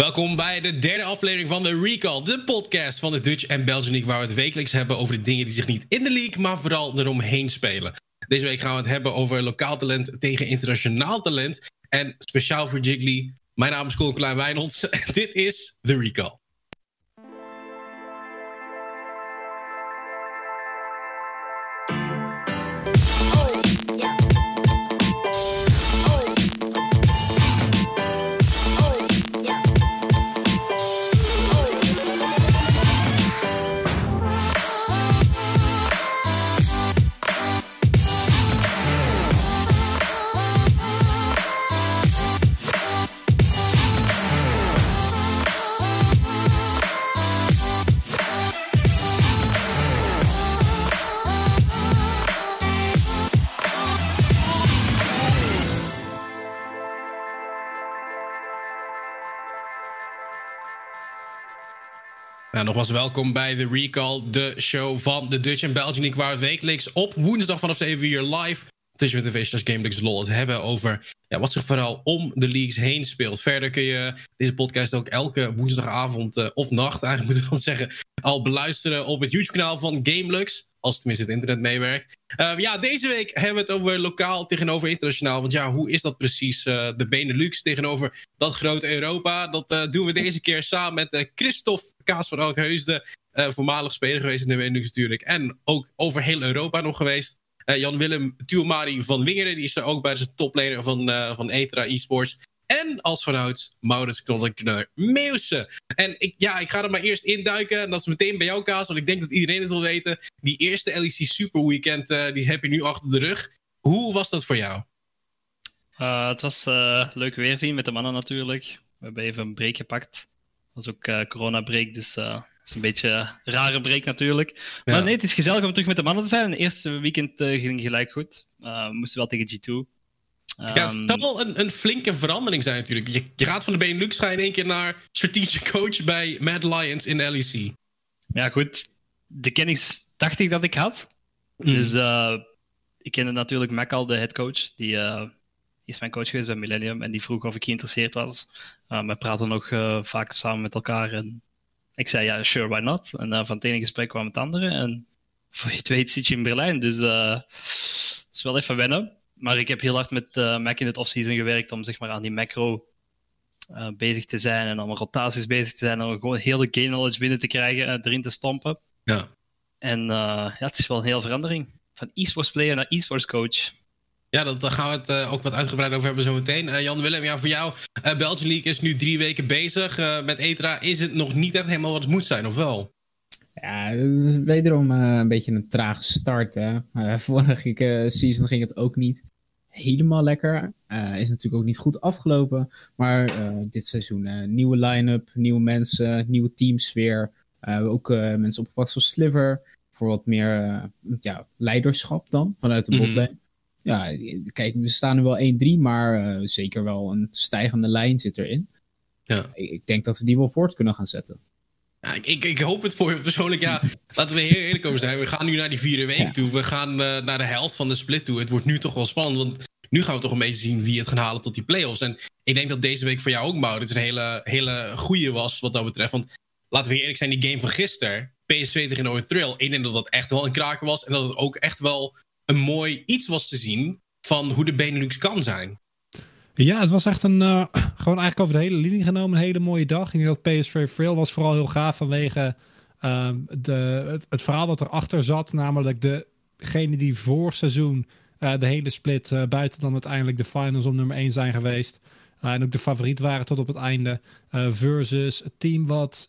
Welkom bij de derde aflevering van de Recall, de podcast van de Dutch en Belgian League, waar we het wekelijks hebben over de dingen die zich niet in de league, maar vooral eromheen spelen. Deze week gaan we het hebben over lokaal talent tegen internationaal talent. En speciaal voor Jiggly, mijn naam is Colin Klein Wijnolds. Dit is The Recall. Nou, nogmaals welkom bij The Recall, de show van de Dutch en Belgian League, waar we wekelijks op woensdag vanaf 7 uur live tussen met de slash GameLeaks LOL het hebben over ja, wat zich vooral om de leagues heen speelt. Verder kun je deze podcast ook elke woensdagavond uh, of nacht, eigenlijk moeten we wel zeggen, al beluisteren op het YouTube-kanaal van GameLux. Als tenminste het internet meewerkt. Uh, ja, deze week hebben we het over lokaal tegenover internationaal. Want ja, hoe is dat precies? Uh, de Benelux tegenover dat grote Europa. Dat uh, doen we deze keer samen met Christophe Kaas van Oudheusden. voormalig speler geweest in de Benelux natuurlijk. En ook over heel Europa nog geweest. Jan-Willem Tuomari van Wingeren. Die is er ook bij de topleider van, van ETRA eSports. En als vanouds Maurits Knollenkneur Meeuwse. En ik, ja, ik ga er maar eerst induiken. En dat is meteen bij jou, Kaas. Want ik denk dat iedereen het wil weten. Die eerste LEC Super Weekend, uh, die heb je nu achter de rug. Hoe was dat voor jou? Uh, het was uh, leuk weerzien met de mannen natuurlijk. We hebben even een break gepakt. Dat was ook corona-break, dus dat is een beetje een rare break natuurlijk. Maar nee, het is gezellig om terug met de mannen te zijn. Het eerste weekend ging gelijk goed. we moesten wel tegen G2. Ja, het zal wel een, een, flinke verandering zijn natuurlijk. Je, je gaat van de Benelux ga je in één keer naar strategic coach bij Mad Lions in LEC. Ja, goed. De kennis dacht ik dat ik had. Mm. Dus uh, ik kende natuurlijk Mac al, de headcoach. Die uh, is mijn coach geweest bij Millennium en die vroeg of ik geïnteresseerd was. Uh, we praten nog vaak samen met elkaar en ik zei ja, sure, why not? En van het ene gesprek kwam het andere en voor je het weet zit je in Berlijn. Dus het is wel even wennen maar ik heb heel hard met uh, Mac in het offseason gewerkt om zeg maar, aan die macro uh, bezig te zijn en om rotaties bezig te zijn. Om gewoon hele game knowledge binnen te krijgen en erin te stompen. Ja. En uh, ja, het is wel een hele verandering. Van e-sports player naar e-sports coach. Ja, dat, daar gaan we het ook wat uitgebreid over hebben zometeen. Jan Willem, ja, voor jou, Belgian League is nu drie weken bezig. met ETRA is het nog niet echt helemaal wat het moet zijn, of wel? Ja, het is wederom uh, een beetje een trage start. Hè? Uh, vorige uh, season ging het ook niet helemaal lekker. is natuurlijk ook niet goed afgelopen. Maar dit seizoen nieuwe line-up, nieuwe mensen, nieuwe teamsfeer. we hebben ook mensen opgepakt zoals Sliver. Voor wat meer ja, leiderschap dan vanuit de botlane. Mm Ja, kijk, we staan nu wel 1-3, maar zeker wel een stijgende lijn zit erin. Ja. Ik, ik denk dat we die wel voort kunnen gaan zetten. Ja, ik, ik, hoop het voor je persoonlijk. Ja, laten we heel eerlijk over zijn. We gaan nu naar die vierde week toe. We gaan uh, naar de helft van de split toe. Het wordt nu toch wel spannend. Want nu gaan we toch een beetje zien wie het gaan halen tot die playoffs. En ik denk dat deze week voor jou ook, Maurits, een hele, hele goede was wat dat betreft. Want laten we eerlijk zijn, die game van gisteren, PSV tegen Noord Thrill. Ik denk dat dat echt wel een kraken was. En dat het ook echt wel een mooi iets was te zien van hoe de Benelux kan zijn. Ja, het was echt een, uh, gewoon eigenlijk over de hele linie genomen, een hele mooie dag. Ik denk dat PSV Frail was vooral heel gaaf vanwege uh, de, het, verhaal dat erachter zat. Namelijk degene die vorig seizoen uh, de hele split, uh, buiten dan uiteindelijk de finals om nummer 1 zijn geweest. en ook de favoriet waren tot op het einde. versus het team wat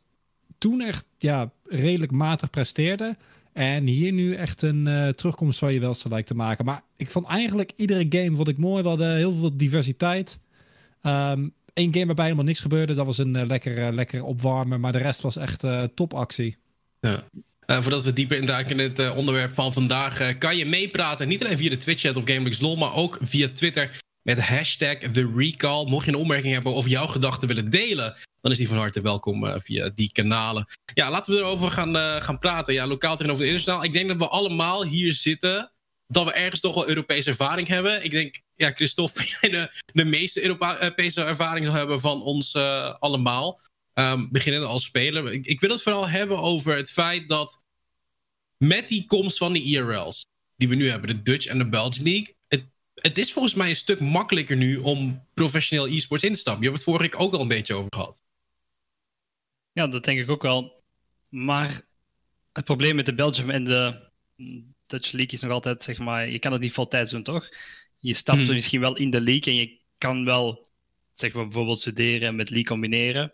toen echt ja, redelijk matig presteerde. En hier nu echt een uh, terugkomst van je wel lijkt te maken. Maar ik vond eigenlijk iedere game vond ik mooi. We hadden heel veel diversiteit. Eén game waarbij helemaal niks gebeurde. Dat was een uh, lekker, uh, lekker opwarmen. Maar de rest was echt topactie. Ja. voordat we dieper induiken in het onderwerp van vandaag... kan je meepraten. Niet alleen via de Twitch-chat op GameLux maar ook via Twitter met hashtag TheRecall. Mocht je een opmerking hebben of jouw gedachten willen delen dan is die van harte welkom uh, via die kanalen. Ja, laten we erover gaan, uh, gaan praten. Ja, lokaal tegenover de internationaal. Ik denk dat we allemaal hier zitten, dat we ergens toch wel Europese ervaring hebben. Ik denk, ja, Christophe, jij de, meeste Europese ervaring zal hebben van ons uh, allemaal. Um, beginnende als speler. Ik, wil het vooral hebben over het feit dat met die komst van de IRL's, die we nu hebben, de Dutch en de Belgian League, het, het is volgens mij een stuk makkelijker nu om professioneel e-sports in te stappen. Je hebt het vorige keer ook al een beetje over gehad. Ja, dat denk ik ook wel. Maar het probleem met de Belgium en de Dutch League is nog altijd, zeg maar, je kan het niet voltijds doen, toch? Je stapt hmm. misschien wel in de league en je kan wel, zeg maar, bijvoorbeeld studeren en met league combineren.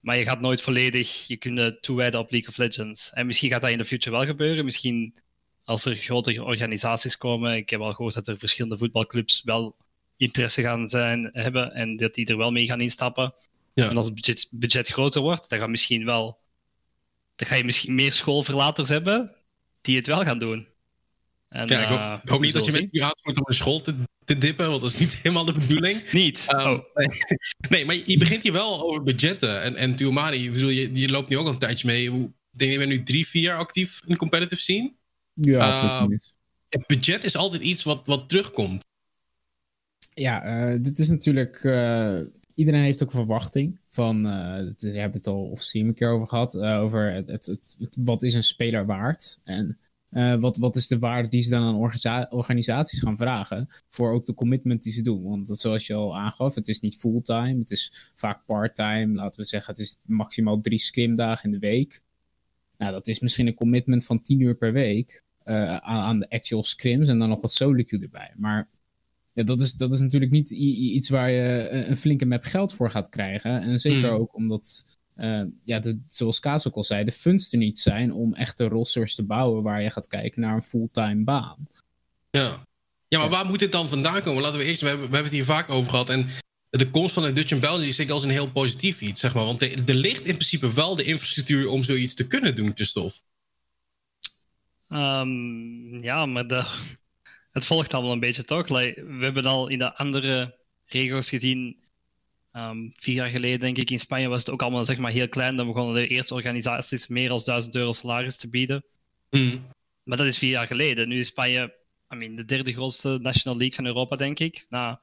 Maar je gaat nooit volledig je kunnen toewijden op League of Legends. En misschien gaat dat in de future wel gebeuren. Misschien als er grotere organisaties komen. Ik heb al gehoord dat er verschillende voetbalclubs wel interesse gaan zijn, hebben en dat die er wel mee gaan instappen. Ja. En als het budget, budget groter wordt, dan, gaat misschien wel, dan ga je misschien meer schoolverlaters hebben die het wel gaan doen. En, ja, ik hoop, uh, hoop niet dat je met je gaat om een school te, te, dippen, want dat is niet helemaal de bedoeling. niet? Um, oh. nee. maar je begint hier wel over budgetten. En, en Tuomari, bedoel, je, je loopt nu ook al een tijdje mee. Ik denk je bent nu drie, vier jaar actief in de competitive scene. Ja, uh, Het budget is altijd iets wat, wat terugkomt. Ja, uh, dit is natuurlijk... Iedereen heeft ook verwachting van... Uh, we hebben het al of een keer over gehad. over het, het, wat is een speler waard. En uh, wat, wat is de waarde die ze dan aan organisaties gaan vragen voor ook de commitment die ze doen? Want zoals je al aangaf, het is niet fulltime, het is vaak parttime. Laten we zeggen, het is maximaal drie scrimdagen in de week. Nou, dat is misschien een commitment van tien uur per week aan, aan, de actual scrims en dan nog wat solo queue erbij. Maar ja, dat, is, dat is natuurlijk niet iets waar je een flinke map geld voor gaat krijgen. En zeker hmm. ook omdat uh, ja, de, zoals Kaas ook al zei, de funds er niet zijn om echte rosters te bouwen waar je gaat kijken naar een fulltime baan. Ja. ja, maar waar moet dit dan vandaan komen? Laten we eerst, we hebben, we hebben het hier vaak over gehad. En de komst van de Dutch en België is ik als een heel positief iets, zeg maar. Want er, er ligt in principe wel de infrastructuur om zoiets te kunnen doen, Christophe. Um, ja, maar de, het volgt allemaal een beetje toch. we hebben al in de andere regio's gezien Um, vier jaar geleden, denk ik, in Spanje was het ook allemaal zeg maar, heel klein. Dan begonnen de eerste organisaties meer dan 1000 euro salaris te bieden. Mm. Maar dat is vier jaar geleden. Nu is Spanje I mean, de derde grootste National League van Europa, denk ik. Na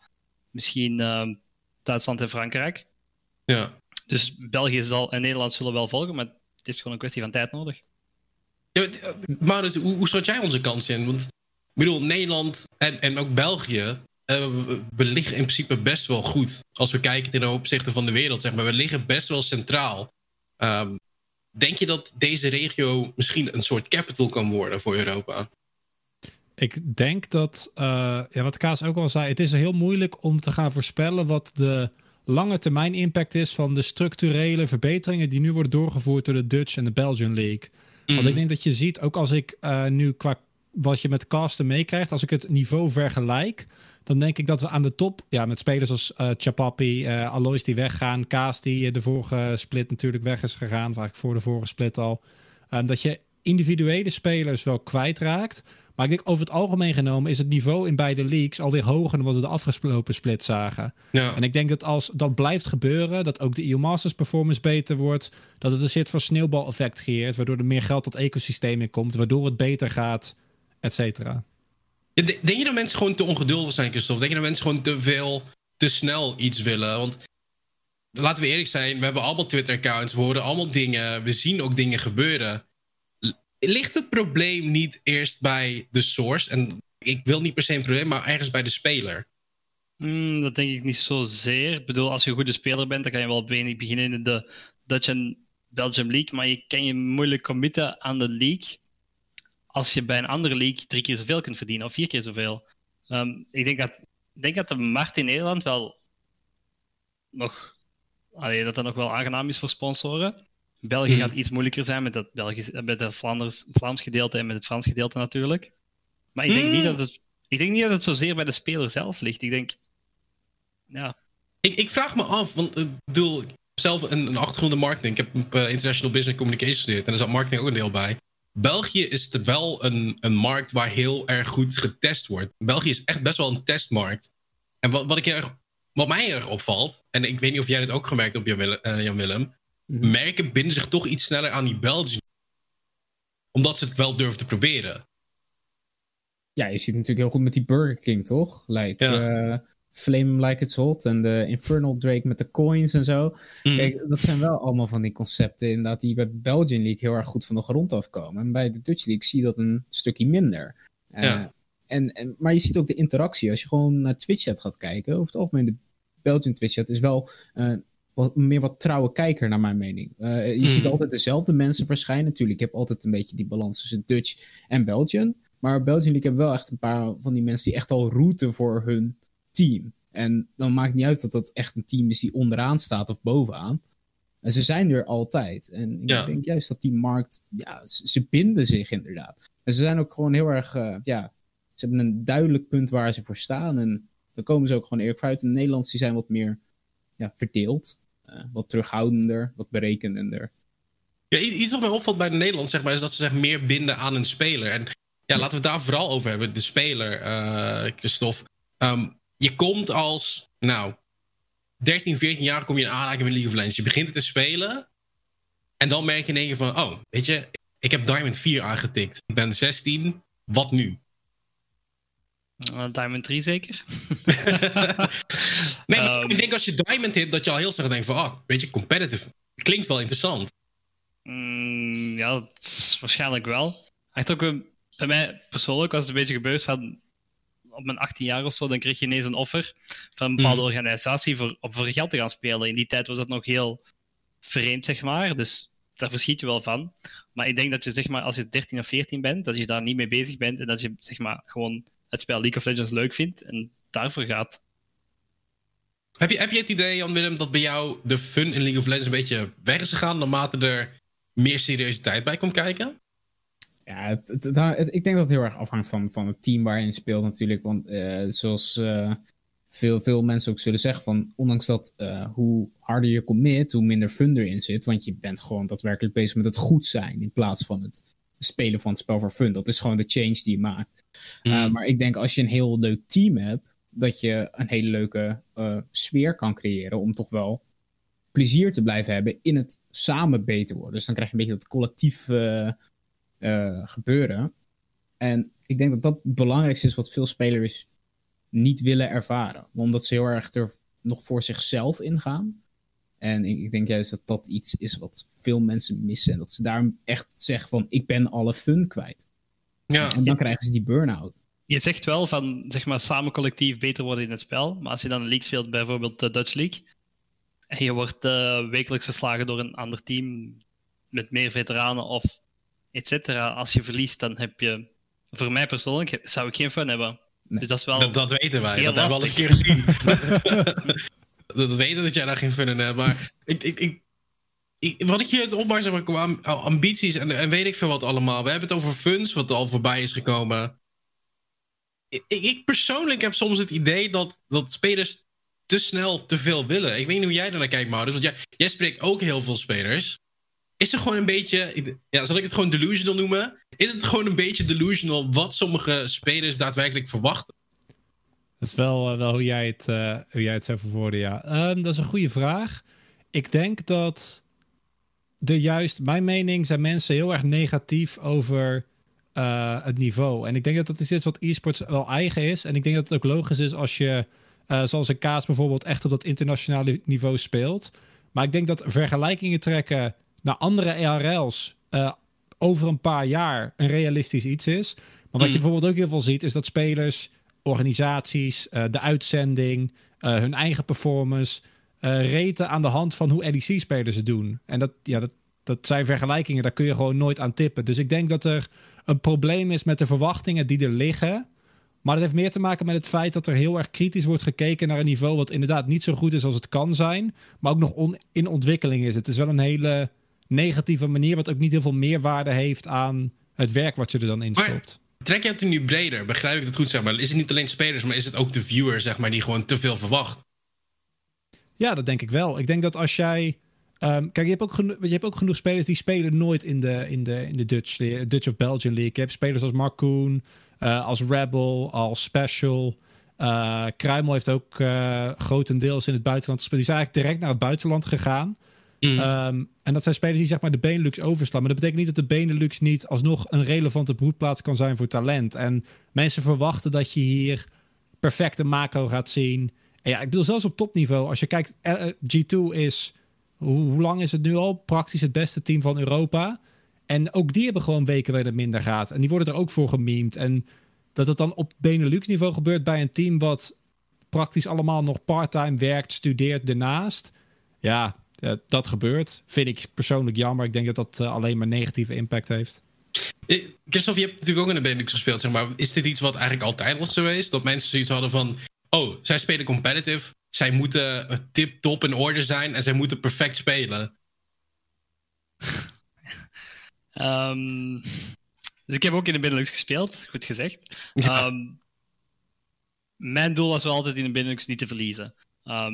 misschien um, Duitsland en Frankrijk. Ja. Dus België zal, en Nederland zullen wel volgen, maar het heeft gewoon een kwestie van tijd nodig. Ja, maar dus, hoe, hoe schat jij onze kans in? Want ik bedoel, Nederland en, en ook België uh, we liggen in principe best wel goed. Als we kijken ten opzichte van de wereld, zeg maar. We liggen best wel centraal. Um, denk je dat deze regio misschien een soort capital kan worden voor Europa? Ik denk dat, uh, ja, wat Kaas ook al zei, het is heel moeilijk om te gaan voorspellen wat de lange termijn impact is van de structurele verbeteringen die nu worden doorgevoerd door de Dutch en de Belgian League. Want mhm. ik denk dat je ziet, ook als ik uh, nu qua wat je met casten meekrijgt, als ik het niveau vergelijk, dan denk ik dat we aan de top, ja, met spelers als uh, Chapapi, uh, Alois die weggaan, Kaas die de vorige split natuurlijk weg is gegaan, vaak voor de vorige split al, um, dat je individuele spelers wel kwijtraakt. Maar ik denk over het algemeen genomen is het niveau in beide leagues alweer hoger dan wat we de afgelopen split zagen. Ja. En ik denk dat als dat blijft gebeuren, dat ook de EU Masters performance beter wordt, dat het een soort van sneeuwbaleffect creëert, waardoor er meer geld tot ecosysteem in komt, waardoor het beter gaat, et cetera. Denk je dat mensen gewoon te ongeduldig zijn, Christophe? Denk je dat mensen gewoon te veel, te snel iets willen? Want laten we eerlijk zijn, we hebben allemaal Twitter-accounts, we horen allemaal dingen, we zien ook dingen gebeuren. Ligt het probleem niet eerst bij de source? En ik wil niet per se een probleem, maar ergens bij de speler. Hmm, dat denk ik niet zozeer. Ik bedoel, als je een goede speler bent, dan kan je wel beginnen in de Dutch en Belgium League, maar je kan je moeilijk committen aan de league als je bij een andere league drie keer zoveel kunt verdienen of vier keer zoveel. Um, ik denk dat, denk dat de markt in Nederland wel nog, allee, dat dat nog wel aangenaam is voor sponsoren. België hmm. gaat iets moeilijker zijn met het, Belgisch, met het Vlaanders, Vlaams gedeelte en met het Frans gedeelte natuurlijk. Maar ik denk, niet hmm. dat het, ik denk niet dat het zozeer bij de speler zelf ligt. Ik denk, ja. Ik, ik vraag me af, want ik bedoel, ik heb zelf een, een achtergrond in marketing. Ik heb uh, International Business Communication gestudeerd en daar zat marketing ook een deel bij. België is wel een, een markt waar heel erg goed getest wordt. België is echt best wel een testmarkt. En wat, wat, ik erg, wat mij erg opvalt, en ik weet niet of jij dit ook gemerkt hebt, Jan, uh, Jan Willem, mhm. merken binden zich toch iets sneller aan die Belgen. Omdat ze het wel durven te proberen. ja, je ziet natuurlijk heel goed met die Burger King, toch? Like, Ja. Flame Like It's Hot en de Infernal Drake met de coins en zo. Mm. Kijk, dat zijn wel allemaal van die concepten inderdaad die bij Belgian League heel erg goed van de grond afkomen. En bij de Dutch League zie je dat een stukje minder. Eh, Ja. en, en, maar je ziet ook de interactie. Als je gewoon naar Twitch-chat gaat kijken, over het algemeen de Belgian Twitch-chat is wel eh, wat, meer wat trouwe kijker, naar mijn mening. Eh, je Hmm. ziet altijd dezelfde mensen verschijnen. Natuurlijk, je hebt altijd een beetje die balans tussen Dutch en Belgian. Maar Belgian League hebben wel echt een paar van die mensen die echt al routen voor hun team. En dan maakt niet uit dat dat echt een team is die onderaan staat of bovenaan. En ze zijn er altijd. En ik Ja. denk juist dat die markt, ja, ze, binden zich inderdaad. En ze zijn ook gewoon heel erg, eh, ja, ze hebben een duidelijk punt waar ze voor staan. En dan komen ze ook gewoon eerlijk uit. En de Nederlanders die zijn wat meer ja, verdeeld. eh, wat terughoudender, wat berekenender. Ja, iets wat mij opvalt bij de Nederlanders zeg maar, is dat ze zich meer binden aan een speler. En ja, laten we het daar vooral over hebben. De speler, eh Christophe. Ehm, je komt als, nou, 13, 14 jaar kom je in aanraking met League of Legends. Je begint het te spelen. En dan merk je in één keer van, oh, weet je, ik heb Diamond 4 aangetikt. Ik ben 16, wat nu? Eh, Diamond 3 zeker? nee, Ehm. ik denk als je Diamond hit, dat je al heel snel denkt van, oh, weet je, competitive. Klinkt wel interessant. Mm, ja, dat is waarschijnlijk wel. Echt ook bij mij persoonlijk was het een beetje gebeurd van op mijn 18 jaar of zo, dan kreeg je ineens een offer van een bepaalde Mhm. organisatie voor, om voor geld te gaan spelen. In die tijd was dat nog heel vreemd, zeg maar. Dus daar verschiet je wel van. Maar ik denk dat je, zeg maar, als je 13 of 14 bent, dat je daar niet mee bezig bent en dat je, zeg maar, gewoon het spel League of Legends leuk vindt en daarvoor gaat. Heb je, heb je het idee, Jan-Willem, dat bij jou de fun in League of Legends een beetje weg is gegaan naarmate er meer seriositeit bij komt kijken? Ja, het, het, het- het- ik denk dat het heel erg afhangt van, van het team waar je speelt natuurlijk. Want eh, zoals eh, veel, veel mensen ook zullen zeggen, van, ondanks dat eh, hoe harder je commit, hoe minder fun erin zit. Want je bent gewoon daadwerkelijk bezig met het goed zijn in plaats van het spelen van het spel voor fun. Dat is gewoon de change die je maakt. Uh, maar ik denk als je een heel leuk team hebt, dat je een hele leuke sfeer kan creëren om toch wel plezier te blijven hebben in het samen beter worden. Dus dan krijg je een beetje dat collectief uh, gebeuren. En ik denk dat dat het belangrijkste is wat veel spelers niet willen ervaren. Omdat ze heel erg er nog voor zichzelf ingaan. En ik denk juist dat dat iets is wat veel mensen missen. En dat ze daar echt zeggen van, ik ben alle fun kwijt. Ja. En dan krijgen ze die burn-out. Je zegt wel van, zeg maar, samen collectief beter worden in het spel. Maar als je dan een league speelt, bijvoorbeeld de Dutch League. En je wordt uh, wekelijks verslagen door een ander team met meer veteranen of et cetera. Als je verliest, dan heb je, voor mij persoonlijk, zou ik geen fun hebben. Nee. Dus dat is wel. Dat, dat weten wij. Dat hebben we al een keer gezien. dat weten dat jij daar geen fun in hebt. Maar ik, ik, ik, ik, wat ik hier opmaak, zeg maar, qua ambities en, en weet ik veel wat allemaal. We hebben het over funs, wat al voorbij is gekomen. Ik, ik persoonlijk heb soms het idee dat, dat spelers te snel te veel willen. Ik weet niet hoe jij daarnaar kijkt, Maurits. Want jij, jij spreekt ook heel veel spelers. Is er gewoon een beetje, ja, zal ik het gewoon delusional noemen? Is het gewoon een beetje delusional wat sommige spelers daadwerkelijk verwachten? Dat is wel, uh, wel hoe, jij het, uh, hoe jij het zou verwoorden, ja. Um, dat is een goede vraag. Ik denk dat de juist, mijn mening, zijn mensen heel erg negatief over uh, het niveau. En ik denk dat dat is iets wat e-sports wel eigen is. En ik denk dat het ook logisch is als je, zoals een kaas bijvoorbeeld, echt op dat internationale niveau speelt. Maar ik denk dat vergelijkingen trekken naar andere ERL's uh, over een paar jaar een realistisch iets is. Maar wat mm. je bijvoorbeeld ook heel veel ziet, is dat spelers, organisaties, uh, de uitzending, uh, hun eigen performance, reten aan de hand van hoe LEC-spelers het doen. En dat, ja, dat, dat zijn vergelijkingen, daar kun je gewoon nooit aan tippen. Dus ik denk dat er een probleem is met de verwachtingen die er liggen. Maar dat heeft meer te maken met het feit dat er heel erg kritisch wordt gekeken naar een niveau wat inderdaad niet zo goed is als het kan zijn, maar ook nog on in ontwikkeling is. Het is wel een hele negatieve manier, wat ook niet heel veel meerwaarde heeft aan het werk wat je er dan in stopt. Trek je het nu breder? Begrijp ik het goed, zeg maar? Is het niet alleen spelers, maar is het ook de viewer, zeg maar, die gewoon te veel verwacht? Ja, dat denk ik wel. Ik denk dat als jij. Um, kijk, je hebt, ook genoeg, je hebt ook genoeg spelers die spelen nooit in de, in de, in de Dutch, Dutch of Belgian League. Je hebt spelers als Marcoon, uh, als Rebel, als Special. Uh, Kruimel heeft ook uh, grotendeels in het buitenland gespeeld. Die is eigenlijk direct naar het buitenland gegaan. Mm. Ehm, en dat zijn spelers die zeg maar de Benelux overslaan. Maar dat betekent niet dat de Benelux niet alsnog een relevante broedplaats kan zijn voor talent. En mensen verwachten dat je hier perfecte macro gaat zien. En ja, ik bedoel, zelfs op topniveau, als je kijkt, eh, eh, G2 is, hoe, lang is het nu al? Praktisch het beste team van Europa. En ook die hebben gewoon weken waar het minder gaat. En die worden er ook voor gememd. En dat het dan op Benelux niveau gebeurt bij een team wat praktisch allemaal nog parttime werkt, studeert ernaast. Ja, dat gebeurt. Vind ik persoonlijk jammer. Ik denk dat dat eh, alleen maar negatieve impact heeft. Eh, Christophe, je hebt natuurlijk ook in de Benelux gespeeld, zeg maar. Is dit iets wat eigenlijk altijd was geweest? Dat mensen zoiets hadden van... Oh, zij spelen competitive. Zij moeten tip-top in orde zijn en zij moeten perfect spelen. Ehm, dus ik heb ook in de Benelux gespeeld, goed gezegd. Ja. Ehm, mijn doel was wel altijd in de Benelux niet te verliezen. Ehm,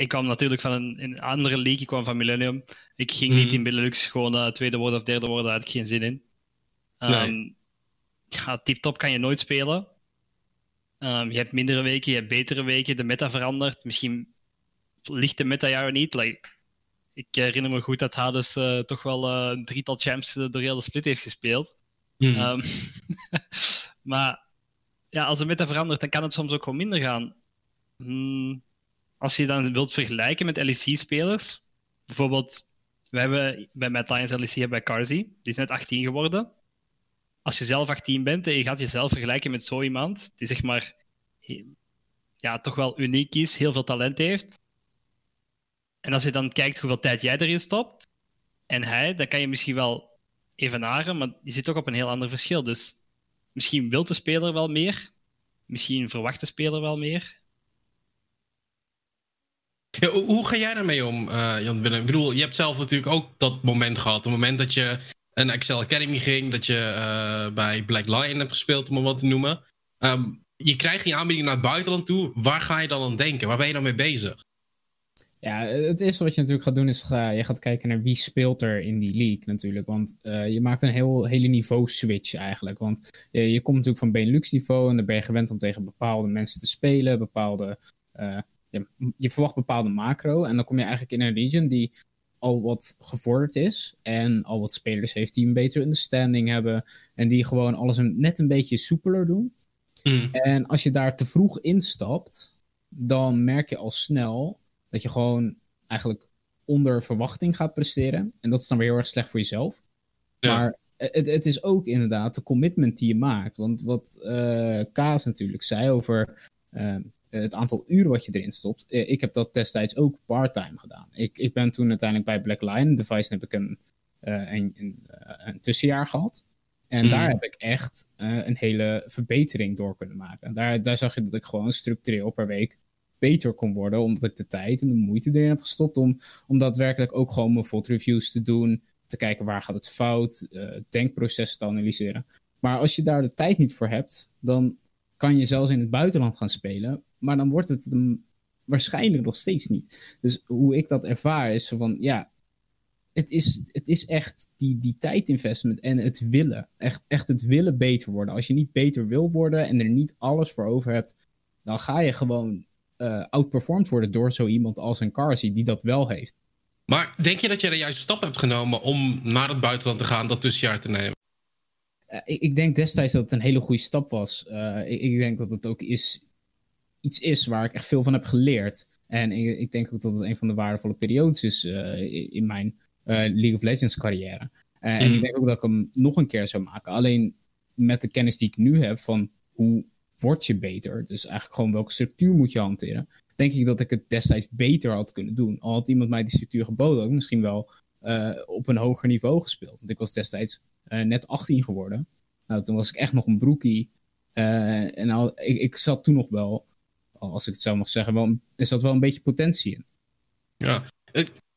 ik kwam natuurlijk van een, een andere league, ik kwam van Millennium. Ik ging niet Mhm. in Benelux gewoon eh, tweede worden of derde worden, daar had ik geen zin in. Nee. Ja, tip-top kan je nooit spelen. Ehm, je hebt mindere weken, je hebt betere weken, de meta verandert. Misschien ligt de meta jou niet. Like, ik herinner me goed dat Hades eh, toch wel eh, een drietal champs door heel de split heeft gespeeld. Mm. Ehm, maar ja, als de meta verandert, dan kan het soms ook gewoon minder gaan. Hmm, als je dan wilt vergelijken met LEC-spelers, bijvoorbeeld, we hebben bij Mad Lions LEC hebben Carzy, die is net 18 geworden. Als je zelf 18 bent en je gaat jezelf vergelijken met zo iemand, die zeg maar ja, toch wel uniek is, heel veel talent heeft. En als je dan kijkt hoeveel tijd jij erin stopt, en hij, dan kan je misschien wel evenaren, maar je zit toch op een heel ander verschil. Dus misschien wil de speler wel meer, misschien verwacht de speler wel meer. Hoe, ga jij daarmee om, eh, Jan Willem? Ik bedoel, je hebt zelf natuurlijk ook dat moment gehad. Het moment dat je een Excel Academy ging, dat je eh, bij Black Lion hebt gespeeld, om het wat te noemen. Ehm, je krijgt die aanbieding naar het buitenland toe. Waar ga je dan aan denken? Waar ben je dan mee bezig? Ja, het eerste wat je natuurlijk gaat doen is ga, je gaat kijken naar wie speelt er in die league natuurlijk. Want eh, je maakt een heel, hele niveau switch eigenlijk. Want je, je komt natuurlijk van Benelux niveau en dan ben je gewend om tegen bepaalde mensen te spelen. Bepaalde, ja, je verwacht bepaalde macro. En dan kom je eigenlijk in een region die al wat gevorderd is. En al wat spelers heeft die een betere understanding hebben. En die gewoon alles een, net een beetje soepeler doen. Mm. En als je daar te vroeg instapt, dan merk je al snel dat je gewoon eigenlijk onder verwachting gaat presteren. En dat is dan weer heel erg slecht voor jezelf. Ja. Maar het, het is ook inderdaad de commitment die je maakt. Want wat eh Kaas natuurlijk zei over eh, het aantal uren wat je erin stopt. eh, ik heb dat destijds ook part-time gedaan. Ik, ik ben toen uiteindelijk bij Black Lion Device heb ik een, eh, een, een, eh, een tussenjaar gehad. En daar heb ik echt eh, een hele verbetering door kunnen maken. Daar, daar zag je dat ik gewoon structureel per week beter kon worden. Omdat ik de tijd en de moeite erin heb gestopt om, om daadwerkelijk ook gewoon mijn VOD reviews te doen. Te kijken waar gaat het fout, eh denkprocessen te analyseren. Maar als je daar de tijd niet voor hebt, dan kan je zelfs in het buitenland gaan spelen. Maar dan wordt het waarschijnlijk nog steeds niet. Dus hoe ik dat ervaar is van, ja, het is, het is echt die, die tijdinvestment en het willen. Echt, echt het willen beter worden. Als je niet beter wil worden en er niet alles voor over hebt, dan ga je gewoon eh outperformed worden door zo iemand als een Carsey die dat wel heeft. Maar denk je dat je de juiste stap hebt genomen om naar het buitenland te gaan, dat tussenjaar te nemen? Eh, ik, ik denk destijds dat het een hele goede stap was. Eh, ik, ik denk dat het ook is, iets is waar ik echt veel van heb geleerd. En ik, ik denk ook dat het een van de waardevolle periodes is eh, in- mijn League of Legends carrière. En Mhm. ik denk ook dat ik hem nog een keer zou maken. Alleen met de kennis die ik nu heb van hoe word je beter, dus eigenlijk gewoon welke structuur moet je hanteren, denk ik dat ik het destijds beter had kunnen doen. Al had iemand mij die structuur geboden, had ik misschien wel op een hoger niveau gespeeld. Want ik was destijds net 18 geworden. Nou, toen was ik echt nog een broekie. Eh, en al, ik, ik zat toen nog wel, als ik het zo mag zeggen, wel, er zat wel een beetje potentie in. Ja.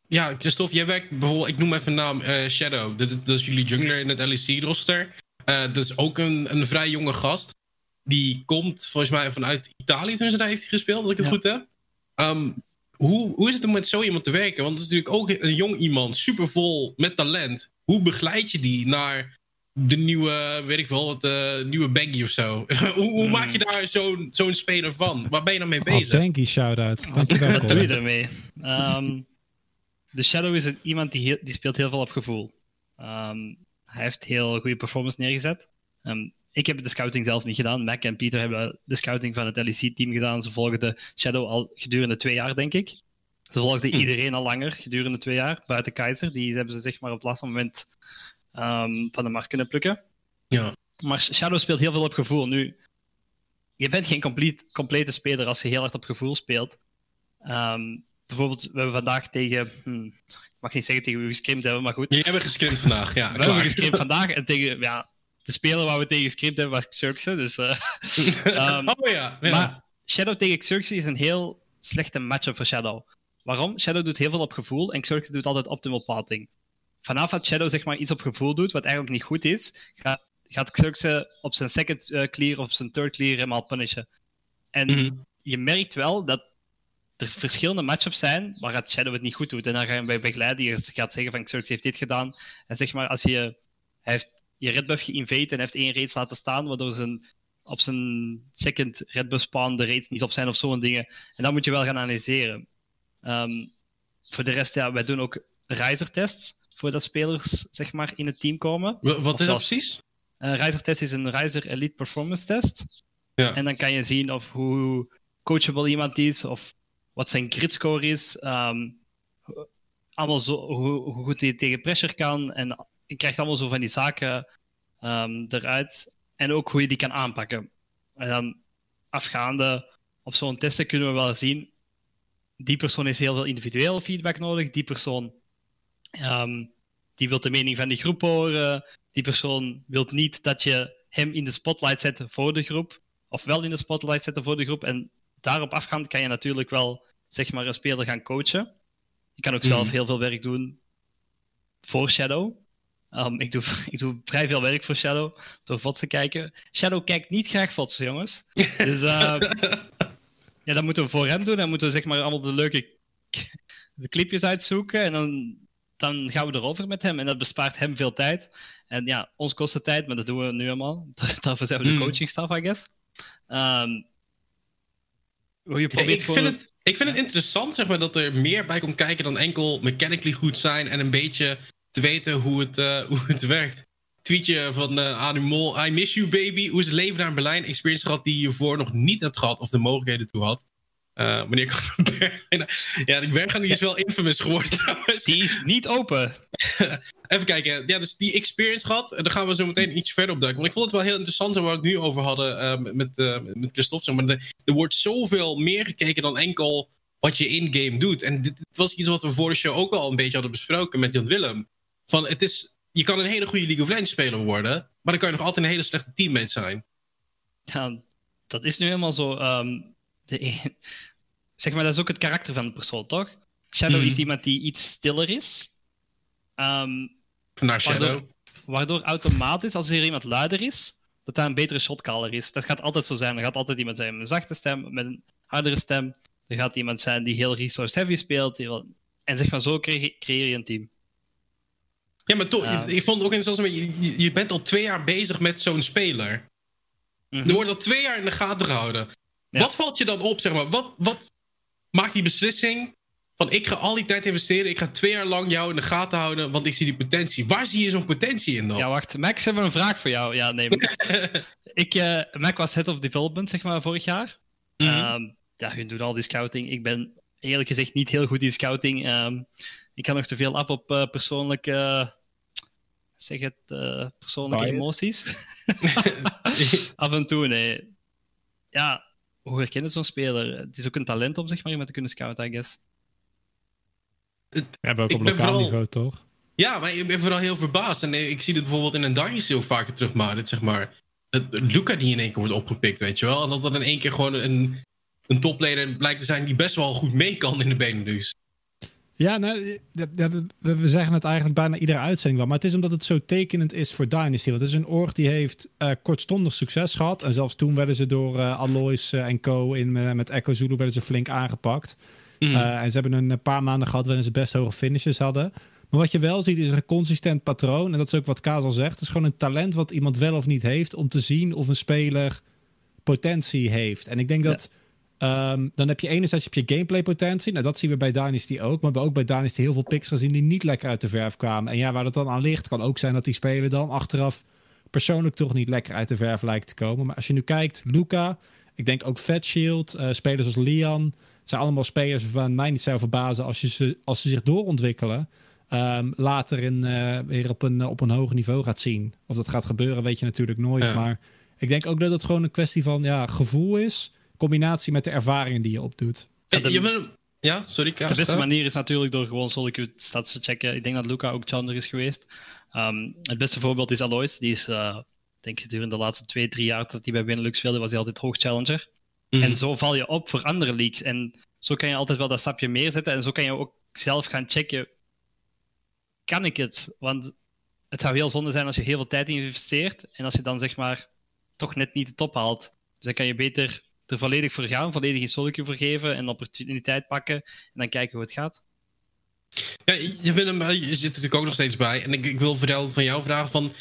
Ja, Christophe, jij werkt bijvoorbeeld, ik noem even een naam, eh, Shadow. Dat is, dat is jullie jungler in het LEC-roster. Eh dat is ook een, een vrij jonge gast. Die komt volgens mij vanuit Italië, toen ze daar heeft hij gespeeld, als ik het Ja. goed heb. Ehm, hoe, hoe is het om met zo iemand te werken? Want het is natuurlijk ook een jong iemand, supervol met talent. Hoe begeleid je die naar de nieuwe, weet ik veel, wat, eh, nieuwe Baggy of zo? hoe hoe maak je daar zo'n zo'n speler van? Waar ben je dan mee Oh, bezig? Banky shout-out. Dankjewel. Wat doe je ermee? Ehm, de Shadow is een, iemand die, heel, die speelt heel veel op gevoel. Um, hij heeft heel goede performance neergezet. Um, ik heb de scouting zelf niet gedaan. Mac en Peter hebben de scouting van het LEC-team gedaan. Ze volgen de Shadow al gedurende twee jaar, denk ik. Ze volgden hm. iedereen al langer gedurende twee jaar, buiten Keizer. Die hebben ze zeg maar op het laatste moment um, van de markt kunnen plukken. Ja. Maar Shadow speelt heel veel op gevoel. Nu, je bent geen complete, complete speler als je heel hard op gevoel speelt. Um, bijvoorbeeld, we hebben vandaag tegen. Hm, ik mag niet zeggen tegen wie we gescrimd hebben, maar goed. Jullie hebben gescrimd vandaag, ja. We hebben gescrimd vandaag en tegen. Ja, de speler waar we tegen gescrimd hebben was Xerxes. Dus, uh, um, oh ja, ja. Maar Shadow tegen Xerxes is een heel slechte matchup voor Shadow. Waarom? Shadow doet heel veel op gevoel en Xerxes doet altijd optimal pathing. Vanaf dat Shadow zeg maar iets op gevoel doet, wat eigenlijk niet goed is, gaat, gaat Xerxes op zijn second uh, clear of zijn third clear helemaal punishen. En mm -hmm. je merkt wel dat er verschillende matchups zijn waar het Shadow het niet goed doet. En dan ga je bij begeleiden, je gaat zeggen van Xerxes heeft dit gedaan. En zeg maar, als je, hij heeft je red buff geïnvade en heeft één raids laten staan, waardoor zijn, op zijn second red spawn de raids niet op zijn of zo'n dingen. En dat moet je wel gaan analyseren. Um, voor de rest, ja, wij doen ook riser tests voordat spelers zeg maar in het team komen. Wat is dat precies? Een is een riser elite performance test. Ja. En dan kan je zien of hoe coachable iemand is, of wat zijn grid score is. Um, allemaal zo, hoe, hoe, goed hij tegen pressure kan. En je krijgt allemaal zo van die zaken um, eruit. En ook hoe je die kan aanpakken. En dan afgaande op zo'n testen kunnen we wel zien. Die persoon heeft heel veel individuele feedback nodig. Die persoon um, die wil de mening van die groep horen. Die persoon wil niet dat je hem in de spotlight zet voor de groep. Of wel in de spotlight zetten voor de groep. En daarop afgaand kan je natuurlijk wel zeg maar, een speler gaan coachen. Je kan ook zelf heel veel werk doen voor Shadow. Um, ik, doe, ik doe vrij veel werk voor Shadow door VODs te kijken. Shadow kijkt niet graag VODs, jongens. Dus uh, ja, dat moeten we voor hem doen. Dan moeten we zeg maar allemaal de leuke de clipjes uitzoeken. En dan, dan gaan we erover met hem. En dat bespaart hem veel tijd. En ja, ons kost het tijd, maar dat doen we nu allemaal. Daarvoor zijn we de mm. coachingstaf, I guess. Um, je probeert ik, vind het, ik vind het interessant zeg maar, dat er meer bij komt kijken dan enkel mechanically goed zijn en een beetje te weten hoe het, uh, hoe het werkt. Tweetje van uh, Animal, I miss you baby. Hoe is het leven daar in Berlijn? Experience gehad die je voor nog niet hebt gehad of de mogelijkheden toe had. Uh, wanneer kan Bergen? Ja, die Bergen is wel infamous geworden trouwens. Die is niet open. Even kijken. Ja, dus die experience gehad. En daar gaan we zo meteen iets verder op duiken. Want ik vond het wel heel interessant waar we het nu over hadden uh, met, uh, met Christophe. Maar er, er wordt zoveel meer gekeken dan enkel wat je in-game doet. En dit, dit, was iets wat we voor de show ook al een beetje hadden besproken met Jan Willem. Van het is, je kan een hele goede League of Legends speler worden. Maar dan kan je nog altijd een hele slechte teammate zijn. Ja, dat is nu helemaal zo. Um de, zeg maar, dat is ook het karakter van de persoon, toch? Shadow mm. is iemand die iets stiller is. Um, Naar Shadow. Waardoor, waardoor, automatisch, als er iemand luider is, dat dat een betere shotcaller is. Dat gaat altijd zo zijn. Er gaat altijd iemand zijn met een zachte stem, met een hardere stem. Er gaat iemand zijn die heel resource heavy speelt. En zeg maar, zo creëer je een team. Ja, maar toch, ik vond ook interessant, je, je bent al twee jaar bezig met zo'n speler. Mm -hmm. Er wordt al twee jaar in de gaten gehouden. Wat valt je dan op, zeg maar? Wat, wat maakt die beslissing van ik ga al die tijd investeren, ik ga twee jaar lang jou in de gaten houden, want ik zie die potentie. Waar zie je zo'n potentie in dan? Ja, wacht. Max, hebben we een vraag voor jou. Ja, nee. ik, uh, Mac was head of development, zeg maar, vorig jaar. Mm -hmm. um, ja, je doet al die scouting. Ik ben eerlijk gezegd niet heel goed in scouting. Um, ik kan nog te veel af op uh, persoonlijke... Uh, zeg het, uh, persoonlijke Bias. emoties. af en toe, nee. Ja, hoe herkennen zo'n speler? Het is ook een talent om zeg maar iemand te kunnen scouten, I guess. Het, hebben ook op lokaal vooral, niveau, toch? Ja, maar ik ben vooral heel verbaasd. En ik zie het bijvoorbeeld in een Dynasty ook vaker terug, maar het, zeg maar... Het, Luca die in één keer wordt opgepikt, weet je wel? En dat dat in één keer gewoon een, een toplader blijkt te zijn die best wel goed mee kan in de Benelux. Ja, nou, we zeggen het eigenlijk bijna iedere uitzending wel. Maar het is omdat het zo tekenend is voor Dynasty. Want het is een org die heeft uh, kortstondig succes gehad. En zelfs toen werden ze door uh, Alois uh, en Co. In, met Echo Zulu werden ze flink aangepakt. Mm. en ze hebben een paar maanden gehad waarin ze best hoge finishes hadden. Maar wat je wel ziet is een consistent patroon. En dat is ook wat Kaas al zegt. Het is gewoon een talent wat iemand wel of niet heeft... om te zien of een speler potentie heeft. En ik denk dat... Ehm, dan heb je enerzijds heb je gameplay potentie. Nou, dat zien we bij Dynasty ook. Maar we hebben ook bij Dynasty heel veel picks gezien die niet lekker uit de verf kwamen. En ja, waar dat dan aan ligt, kan ook zijn dat die spelen dan achteraf persoonlijk toch niet lekker uit de verf lijkt te komen. Maar als je nu kijkt, Luca, ik denk ook Fat Shield, uh, spelers als Lian, zijn allemaal spelers waarvan mij niet zou verbazen als, je ze, als ze zich doorontwikkelen. Um, later in, uh, weer op een, op een hoger niveau gaat zien. Of dat gaat gebeuren, weet je natuurlijk nooit. Ja. Maar ik denk ook dat het gewoon een kwestie van ja, gevoel is combinatie met de ervaringen die je opdoet. Ja, de, ja sorry. Kaas, de beste manier is natuurlijk door gewoon sollicute stats te checken. Ik denk dat Luca ook challenger is geweest. Um, het beste voorbeeld is Alois. Die is, uh, denk ik, gedurende de laatste twee, drie jaar dat hij bij Benelux speelde, was hij altijd hoog challenger. Mm. En zo val je op voor andere leagues. En zo kan je altijd wel dat stapje meer zetten. En zo kan je ook zelf gaan checken. Kan ik het? Want het zou heel zonde zijn als je heel veel tijd investeert. En als je dan zeg maar toch net niet de top haalt. Dus dan kan je beter er volledig voor gaan, volledig in solke voor geven en opportuniteit pakken en dan kijken hoe het gaat. Ja, je, bent je zit er natuurlijk ook nog steeds bij. En ik, ik wil vertellen van jou vragen van...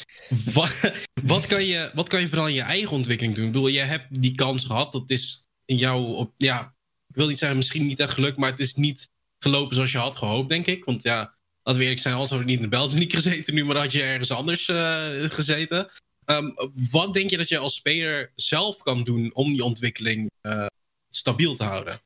Wat, kan je, wat kan je vooral in je eigen ontwikkeling doen? Ik bedoel, je hebt die kans gehad. Dat is in jou... Op, ja, ik wil niet zeggen misschien niet echt geluk, maar het is niet gelopen zoals je had gehoopt, denk ik. Want ja, laten we eerlijk zijn, als we niet in de België gezeten nu, maar had je ergens anders uh, gezeten. Um, wat denk je dat je als speler zelf kan doen om die ontwikkeling uh, stabiel te houden?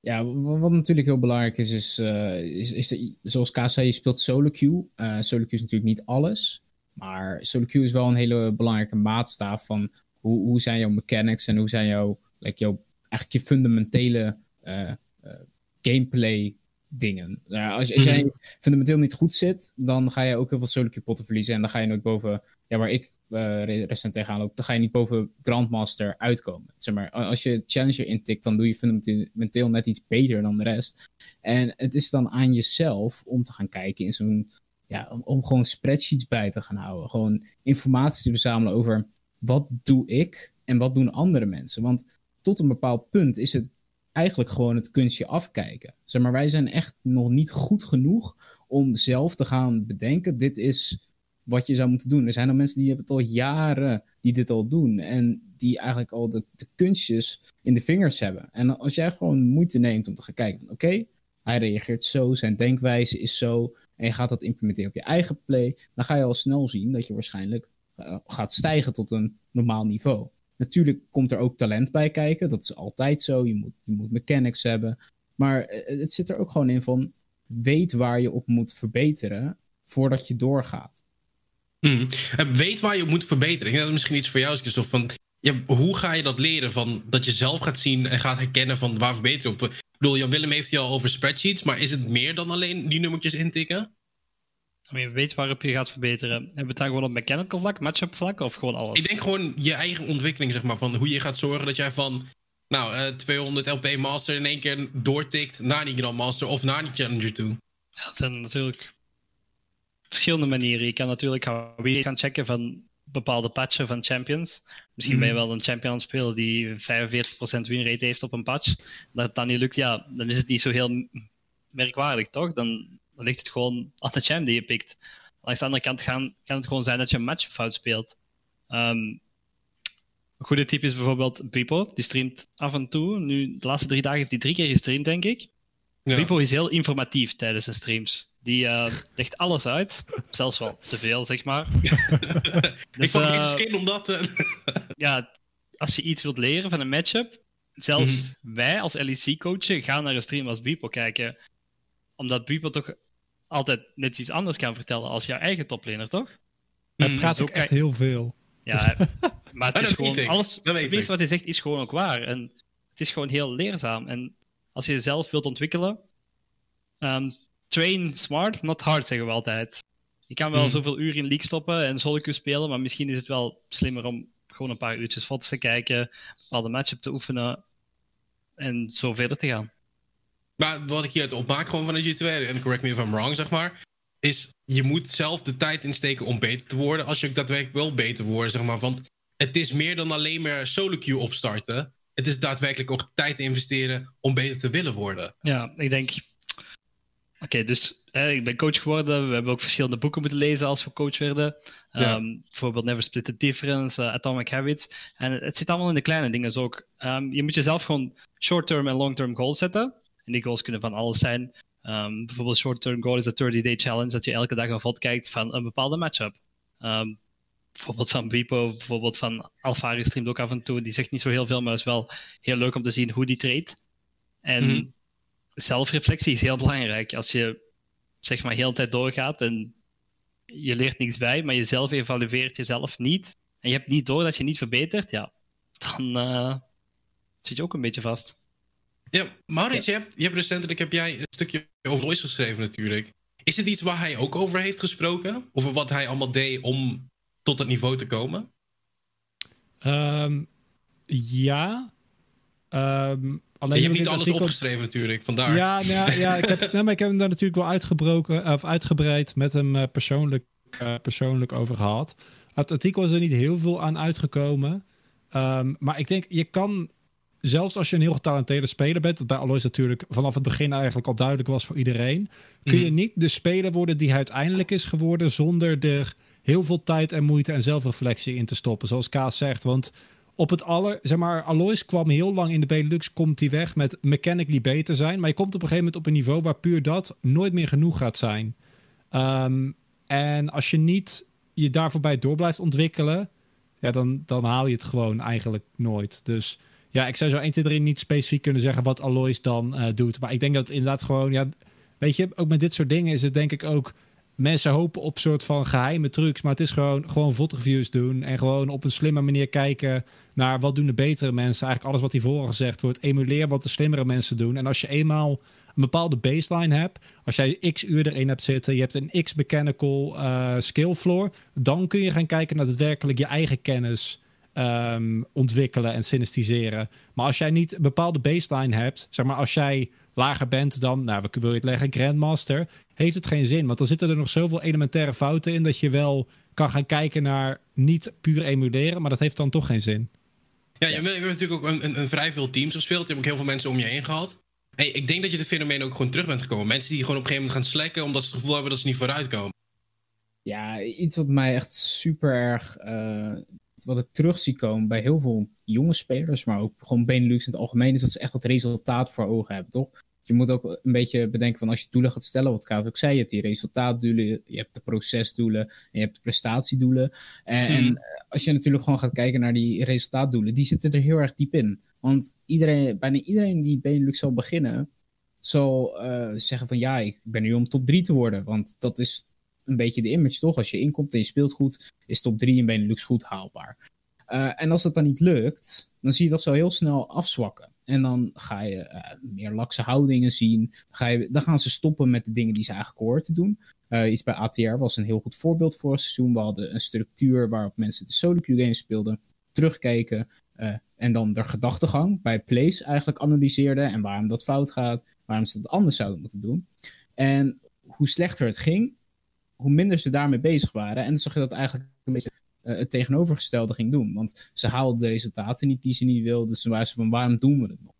Ja, wat natuurlijk heel belangrijk is, is, uh, is, is zoals K zei, je speelt solo queue. Uh, solo queue is natuurlijk niet alles, maar solo queue is wel een hele belangrijke maatstaaf van hoe, hoe zijn jouw mechanics en hoe zijn jouw, jouw eigenlijk je fundamentele gameplay dingen. Ja, als, als jij mhm. fundamenteel niet goed zit, dan ga je ook heel veel solo potten verliezen en dan ga je nooit boven, ja, waar ik uh, recent tegenaan loopt, dan ga je niet boven Grandmaster uitkomen. Zeg maar, als je Challenger intikt, dan doe je fundamenteel net iets beter dan de rest. En het is dan aan jezelf om te gaan kijken in zo'n, ja, om, om, gewoon spreadsheets bij te gaan houden. Gewoon informatie te verzamelen over wat doe ik en wat doen andere mensen. Want tot een bepaald punt is het eigenlijk gewoon het kunstje afkijken. Zeg maar, wij zijn echt nog niet goed genoeg om zelf te gaan bedenken, dit is wat je zou moeten doen. Er zijn al mensen die hebben het al jaren die dit al doen. En die eigenlijk al de, de kunstjes in de vingers hebben. En als jij gewoon moeite neemt om te gaan kijken van oké, hij reageert zo, zijn denkwijze is zo. En je gaat dat implementeren op je eigen play. Dan ga je al snel zien dat je waarschijnlijk uh, gaat stijgen tot een normaal niveau. Natuurlijk komt er ook talent bij kijken. Dat is altijd zo. Je moet, je moet mechanics hebben. Maar eh, het zit er ook gewoon in van weet waar je op moet verbeteren voordat je doorgaat. Mm. Weet waar je moet verbeteren. Ik denk dat misschien iets voor jou is, Van, hoe ga je dat leren? Van, dat je zelf gaat zien en gaat herkennen van waar verbeter op. Ik bedoel, Jan Willem heeft het al over spreadsheets, maar is het meer dan alleen die nummertjes intikken? Je weet waarop je gaat verbeteren. Hebben we het dan gewoon op mechanical vlak, matchup vlak of gewoon alles? Ik denk gewoon je eigen ontwikkeling, zeg maar. Van hoe je gaat zorgen dat jij van nou, uh, eh, 200 LP Master in één keer doortikt naar die Grandmaster of naar die Challenger toe. Ja, dat zijn natuurlijk verschillende manieren. Je kan natuurlijk gaan checken van bepaalde patchen van champions. Misschien ben je mhm. wel een champion aan het spelen die 45% winrate heeft op een patch. Dat het dan niet lukt, ja, dan is het niet zo heel merkwaardig, toch? Dan, dan ligt het gewoon aan de champ die je pikt. Langs de andere kant gaan, kan het gewoon zijn dat je een match fout speelt. Um, een goede tip is bijvoorbeeld Pipo. Die streamt af en toe. Nu, de laatste drie dagen heeft hij drie keer gestreamd, denk ik. Ja. is heel informatief tijdens zijn streams. Die uh, legt alles uit. Zelfs wel te veel, zeg maar. dus, ik vond uh, skin om dat... Uh... ja, als je iets wilt leren van een matchup... Zelfs mhm. wij als LEC-coachen gaan naar een stream als Bipo kijken. Omdat Bipo toch altijd net iets anders kan vertellen als jouw eigen toplaner, toch? Hij mm, praat ook echt heel veel. Ja, maar het is gewoon... Alles, het meeste wat hij zegt is gewoon ook waar. En het is gewoon heel leerzaam. En als je jezelf wilt ontwikkelen, um, train smart, not hard, zeggen we altijd. Je kan wel hmm. zoveel uur in league stoppen en solo spelen, maar misschien is het wel slimmer om gewoon een paar uurtjes foto's te kijken, bepaalde matchup te oefenen en zo verder te gaan. Maar wat ik hier uit opmaak gewoon van de G2, en correct me if I'm wrong, zeg maar, is je moet zelf de tijd insteken om beter te worden als je ook daadwerkelijk wil beter worden, zeg maar. Want het is meer dan alleen maar solo queue opstarten het is daadwerkelijk ook tijd te investeren om beter te willen worden. Ja, ik denk. Oké, dus ik ben coach geworden. We hebben ook verschillende boeken moeten lezen als we coach werden. Ja. Um, bijvoorbeeld Never Split the Difference, uh, Atomic Habits. En het zit allemaal in de kleine dingen dus ook. Um, je moet jezelf gewoon short-term en long-term goals zetten. En die goals kunnen van alles zijn. Um, bijvoorbeeld short-term goal is de 30-day challenge, dat je elke dag een vod kijkt van een bepaalde matchup. Um, bijvoorbeeld van Bipo, bijvoorbeeld van Alfari streamt ook af en toe. Die zegt niet zo heel veel, maar het is wel heel leuk om te zien hoe die treedt. En Mhm. zelfreflectie is heel belangrijk. Als je zeg maar heel de tijd doorgaat en je leert niks bij, maar je zelf evalueert jezelf niet en je hebt niet door dat je niet verbetert, ja, dan eh, zit je ook een beetje vast. Ja, Maurits, je, hebt, je hebt recentelijk heb jij een stukje over Lois geschreven natuurlijk. Is het iets waar hij ook over heeft gesproken? Over wat hij allemaal deed om tot dat niveau te komen? Ehm, ja. Ehm, alleen je hebt heb ik niet alles artikel- opgeschreven natuurlijk, vandaar. Ja, nou ja, ja ik, heb, nee, maar ik heb hem daar natuurlijk wel uitgebroken, of uitgebreid met hem eh, persoonlijk, eh, persoonlijk over gehad. Het artikel is er niet heel veel aan uitgekomen. Ehm, maar ik denk, je kan, zelfs als je een heel getalenteerde speler bent, wat bij Alois natuurlijk vanaf het begin eigenlijk al duidelijk was voor iedereen, kun je Mhm. niet de speler worden die hij uiteindelijk is geworden zonder er heel veel tijd en moeite en zelfreflectie in te stoppen, zoals Kaas zegt. Want op het aller, zeg maar, Alois kwam heel lang in de Benelux, komt hij weg met mechanically beter zijn, maar je komt op een gegeven moment op een niveau waar puur dat nooit meer genoeg gaat zijn. Ehm, en als je niet je daar voorbij door blijft ontwikkelen, ja, dan, dan haal je het gewoon eigenlijk nooit. Dus ja, ik zou zo 1, 2, 3 niet specifiek kunnen zeggen wat Alois dan eh, doet. Maar ik denk dat inderdaad gewoon, ja, weet je, ook met dit soort dingen is het denk ik ook. Mensen hopen op soort van geheime trucs, maar het is gewoon, gewoon VOD-reviews doen. En gewoon op een slimme manier kijken naar wat doen de betere mensen. Eigenlijk alles wat hiervoor gezegd wordt. Emuleer wat de slimmere mensen doen. En als je eenmaal een bepaalde baseline hebt. Als jij x uur erin hebt zitten. Je hebt een x mechanical eh, skill floor. Dan kun je gaan kijken naar daadwerkelijk je eigen kennis ehm, ontwikkelen en synestiseren. Maar als jij niet een bepaalde baseline hebt. Zeg maar als jij lager bent dan, nou, we wil je het leggen, Grandmaster. Heeft het geen zin. Want dan zitten er nog zoveel elementaire fouten in. Dat je wel kan gaan kijken naar niet puur emuleren. Maar dat heeft dan toch geen zin. Ja, je hebt natuurlijk ook een, een, een vrij veel teams gespeeld. Je hebt ook heel veel mensen om je heen gehad. Hey, ik denk dat je het fenomeen ook gewoon terug bent gekomen. Mensen die gewoon op een gegeven moment gaan slacken omdat ze het gevoel hebben dat ze niet vooruitkomen. Ja, iets wat mij echt super erg. eh, wat ik terug zie komen bij heel veel jonge spelers, maar ook gewoon Benelux in het algemeen, is dat ze echt het resultaat voor ogen hebben, toch? Je moet ook een beetje bedenken van als je doelen gaat stellen, wat Kaat ook zei, je hebt die resultaatdoelen, je hebt de procesdoelen en je hebt de prestatiedoelen. En, en Mhm. als je natuurlijk gewoon gaat kijken naar die resultaatdoelen, die zitten er heel erg diep in. Want iedereen, bijna iedereen die Benelux zal beginnen, zal eh, zeggen van ja, ik ben nu om top 3 te worden. Want dat is een beetje de image toch? Als je inkomt en je speelt goed, is top 3 in Benelux goed haalbaar. Eh, en als dat dan niet lukt, dan zie je dat zo heel snel afzwakken. En dan ga je eh, meer lakse houdingen zien. Dan, ga je, dan gaan ze stoppen met de dingen die ze eigenlijk horen te doen. Eh, iets bij ATR was een heel goed voorbeeld voor het seizoen. We hadden een structuur waarop mensen de solo queue games speelden, terugkeken. eh, en dan de gedachtegang bij plays eigenlijk analyseerden. En waarom dat fout gaat, waarom ze dat anders zouden moeten doen. En hoe slechter het ging, hoe minder ze daarmee bezig waren. En dan zag je dat eigenlijk een beetje eh, het tegenovergestelde ging doen. Want ze haalden de resultaten niet die ze niet wilden. Dus ze waren ze van waarom doen we het nog?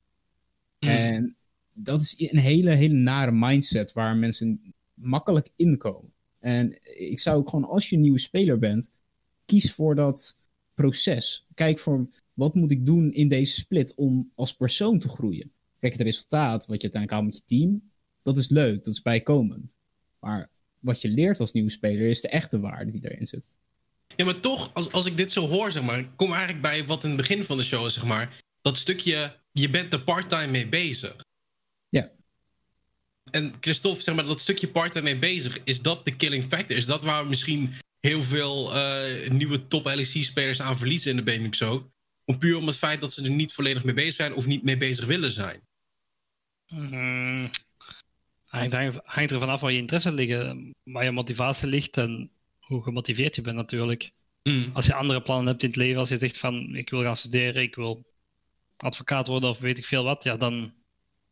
Mhm. En dat is een hele, hele nare mindset waar mensen makkelijk inkomen. En ik zou ook gewoon, als je een nieuwe speler bent, kies voor dat proces. Kijk voor wat moet ik doen in deze split om als persoon te groeien. Kijk, het resultaat wat je uiteindelijk haalt met je team, dat is leuk, dat is bijkomend. Maar wat je leert als nieuwe speler is de echte waarde die erin zit. Ja, maar toch, als, als ik dit zo hoor, zeg maar, kom eigenlijk bij wat in het begin van de show is, zeg maar. Dat stukje, je bent er part-time mee bezig. Ja. En Christophe, zeg maar, dat stukje part-time mee bezig, is dat de killing factor? Is dat waar we misschien heel veel eh, nieuwe top LEC-spelers aan verliezen in de Benelux ook? Om puur om het feit dat ze er niet volledig mee bezig zijn of niet mee bezig willen zijn. Mm, hangt, hangt, er vanaf waar je interesse liggen, waar je motivatie ligt en hoe gemotiveerd je bent natuurlijk. Mm. Als je andere plannen hebt in het leven, als je zegt van ik wil gaan studeren, ik wil advocaat worden of weet ik veel wat, ja, dan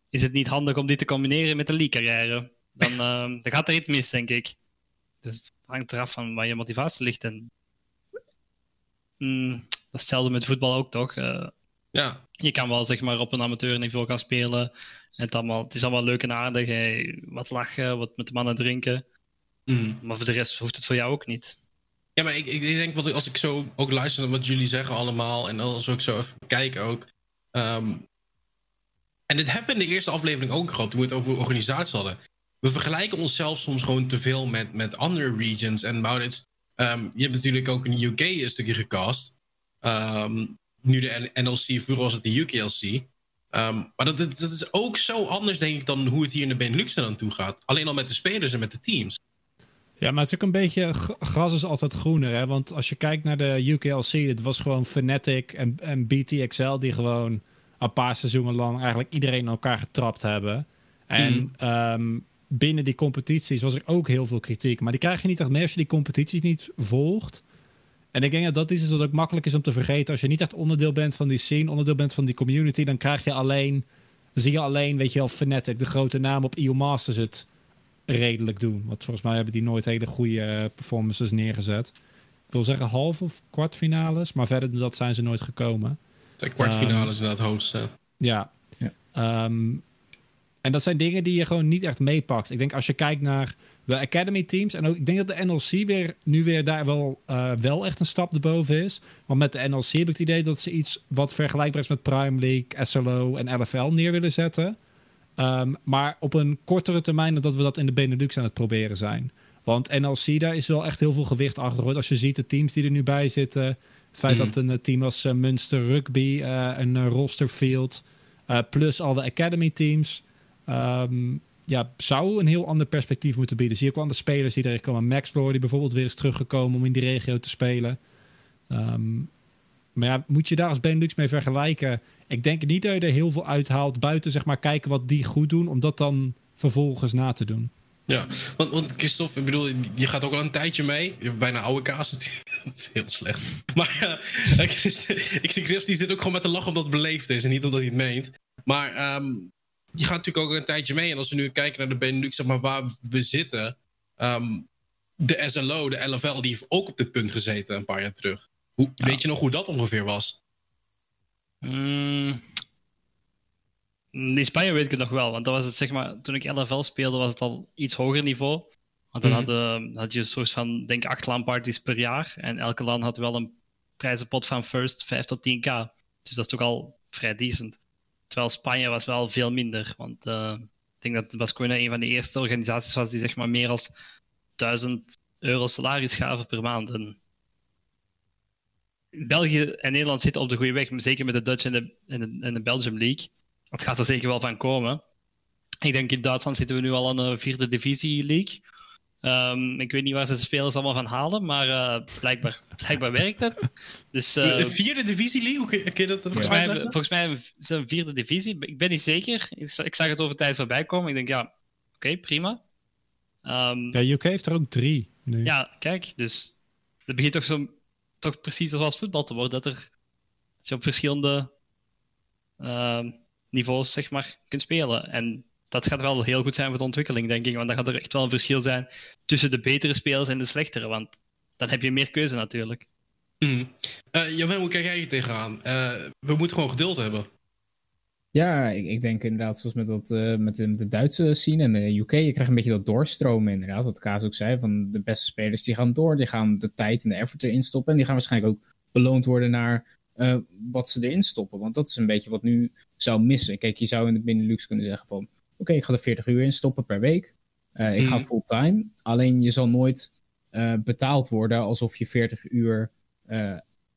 is het niet handig om die te combineren met de league-carrière. Dan, eh, dan gaat er iets mis, denk ik. Dus het hangt eraf van waar je motivatie ligt. En, mm, dat is hetzelfde met voetbal ook, toch? Eh, Ja. je kan wel zeg maar op een amateurniveau gaan spelen het, allemaal, het is allemaal leuk en aardig. Hey, wat lachen, wat met de mannen drinken. Mm. Maar voor de rest hoeft het voor jou ook niet. Ja, maar ik, ik denk, wat, als ik zo ook luister naar wat jullie zeggen allemaal... en als we ook zo even kijken ook... ehm, en dit hebben we in de eerste aflevering ook gehad, toen we het over organisatie hadden. We vergelijken onszelf soms gewoon te veel met, met andere regions. En Maurits, um, je hebt natuurlijk ook in de UK een stukje gecast. Ehm, nu de NLC, vroeger was het de UKLC. Ehm, maar dat, dat, is ook zo anders, denk ik, dan hoe het hier in de Benelux aan toe gaat. Alleen al met de spelers en met de teams. Ja, maar het is ook een beetje. Gras is altijd groener, hè? Want als je kijkt naar de UKLC, het was gewoon Fnatic en, en BTXL die gewoon een paar seizoenen lang eigenlijk iedereen in elkaar getrapt hebben. En mm. binnen die competities was er ook heel veel kritiek. Maar die krijg je niet echt mee als je die competities niet volgt. En ik denk dat dat iets is wat ook makkelijk is om te vergeten. Als je niet echt onderdeel bent van die scene, onderdeel bent van die community, dan krijg je alleen, zie je alleen, weet je wel, Fnatic, de grote naam op EU Masters het redelijk doen. Want volgens mij hebben die nooit hele goede eh, performances neergezet. Ik wil zeggen halve of kwartfinales, maar verder dan dat zijn ze nooit gekomen. De kwartfinales um, inderdaad hoogste. Ja. ja. Um, en dat zijn dingen die je gewoon niet echt meepakt. Ik denk als je kijkt naar de academy teams. En ook, ik denk dat de NLC weer, nu weer daar wel, uh, wel echt een stap erboven is. Want met de NLC heb ik het idee dat ze iets wat vergelijkbaar is met Prime League, SLO en LFL neer willen zetten. Um, maar op een kortere termijn dan dat we dat in de Benelux aan het proberen zijn. Want NLC, daar is wel echt heel veel gewicht achter. Als je ziet de teams die er nu bij zitten. Het feit mm. dat een team als uh, Munster Rugby, uh, een rosterfield, plus al de academy teams. Um, ja, zou een heel ander perspectief moeten bieden. Zie ik ook aan de spelers die erin komen. Max Lord, die bijvoorbeeld weer is teruggekomen om in die regio te spelen. Um, maar ja, moet je daar als Benelux mee vergelijken? Ik denk niet dat je er heel veel uithaalt buiten zeg maar kijken wat die goed doen, om dat dan vervolgens na te doen. Ja, want, want Christophe, ik bedoel, je gaat ook al een tijdje mee. Je hebt bijna oude kaas Dat is heel slecht. Maar uh, ik zie Chris, die zit ook gewoon met te lachen omdat het beleefd is en niet omdat hij het meent. Maar um, je gaat natuurlijk ook een tijdje mee. En als we nu kijken naar de Benelux, zeg maar, waar we zitten. Um, de SLO, de LFL, die heeft ook op dit punt gezeten een paar jaar terug. Hoe, ja. Weet je nog hoe dat ongeveer was? Mm. In Spanje weet ik het nog wel. Want dat was het, zeg maar, toen ik LFL speelde, was het al iets hoger niveau. Want dan mm -hmm. had, had, je een soort van, denk acht LAN-parties per jaar. En elke LAN had wel een prijzenpot van first 5 tot 10k. Dus dat is toch al vrij decent. Terwijl Spanje was wel veel minder. Want uh, ik denk dat Basconia een van de eerste organisaties was die zeg maar meer als 1000 euro salaris gaven per maand. België en Nederland zitten op de goede weg, zeker met de Dutch en de, en de, en de Belgium League. Dat gaat er zeker wel van komen. Ik denk in Duitsland zitten we nu al aan de vierde divisie league. Um, ik weet niet waar ze de spelers allemaal van halen, maar uh, blijkbaar, blijkbaar werkt het. Dus, uh, de vierde divisie league? Kun je dat volgens mij, volgens mij is het een vierde divisie. Ik ben niet zeker. Ik, ik zag het over tijd voorbij komen. Ik denk, ja, oké, okay, prima. Um, ja, UK heeft er ook drie. Nu. Ja, kijk, dus het begint toch, zo, toch precies zoals voetbal te worden. Dat, er, dat je op verschillende uh, niveaus, zeg maar, kunt spelen. En dat gaat wel heel goed zijn voor de ontwikkeling, denk ik. Want dan gaat er echt wel een verschil zijn tussen de betere spelers en de slechtere. Want dan heb je meer keuze natuurlijk. Mm. Uh, hoe kijk jij hier tegenaan? Uh, we moeten gewoon geduld hebben. Ja, ik, ik denk inderdaad, zoals met, dat, uh, met, de, met de Duitse scene en de UK, je krijgt een beetje dat doorstromen inderdaad. Wat Kaas ook zei, van de beste spelers die gaan door, die gaan de tijd en de effort erin stoppen. En die gaan waarschijnlijk ook beloond worden naar uh, wat ze erin stoppen. Want dat is een beetje wat nu zou missen. Kijk, je zou in de Benelux kunnen zeggen van, okay, ik ga er 40 uur in stoppen per week. Uh, ik mm. ga fulltime. Alleen je zal nooit uh, betaald worden alsof je 40 uur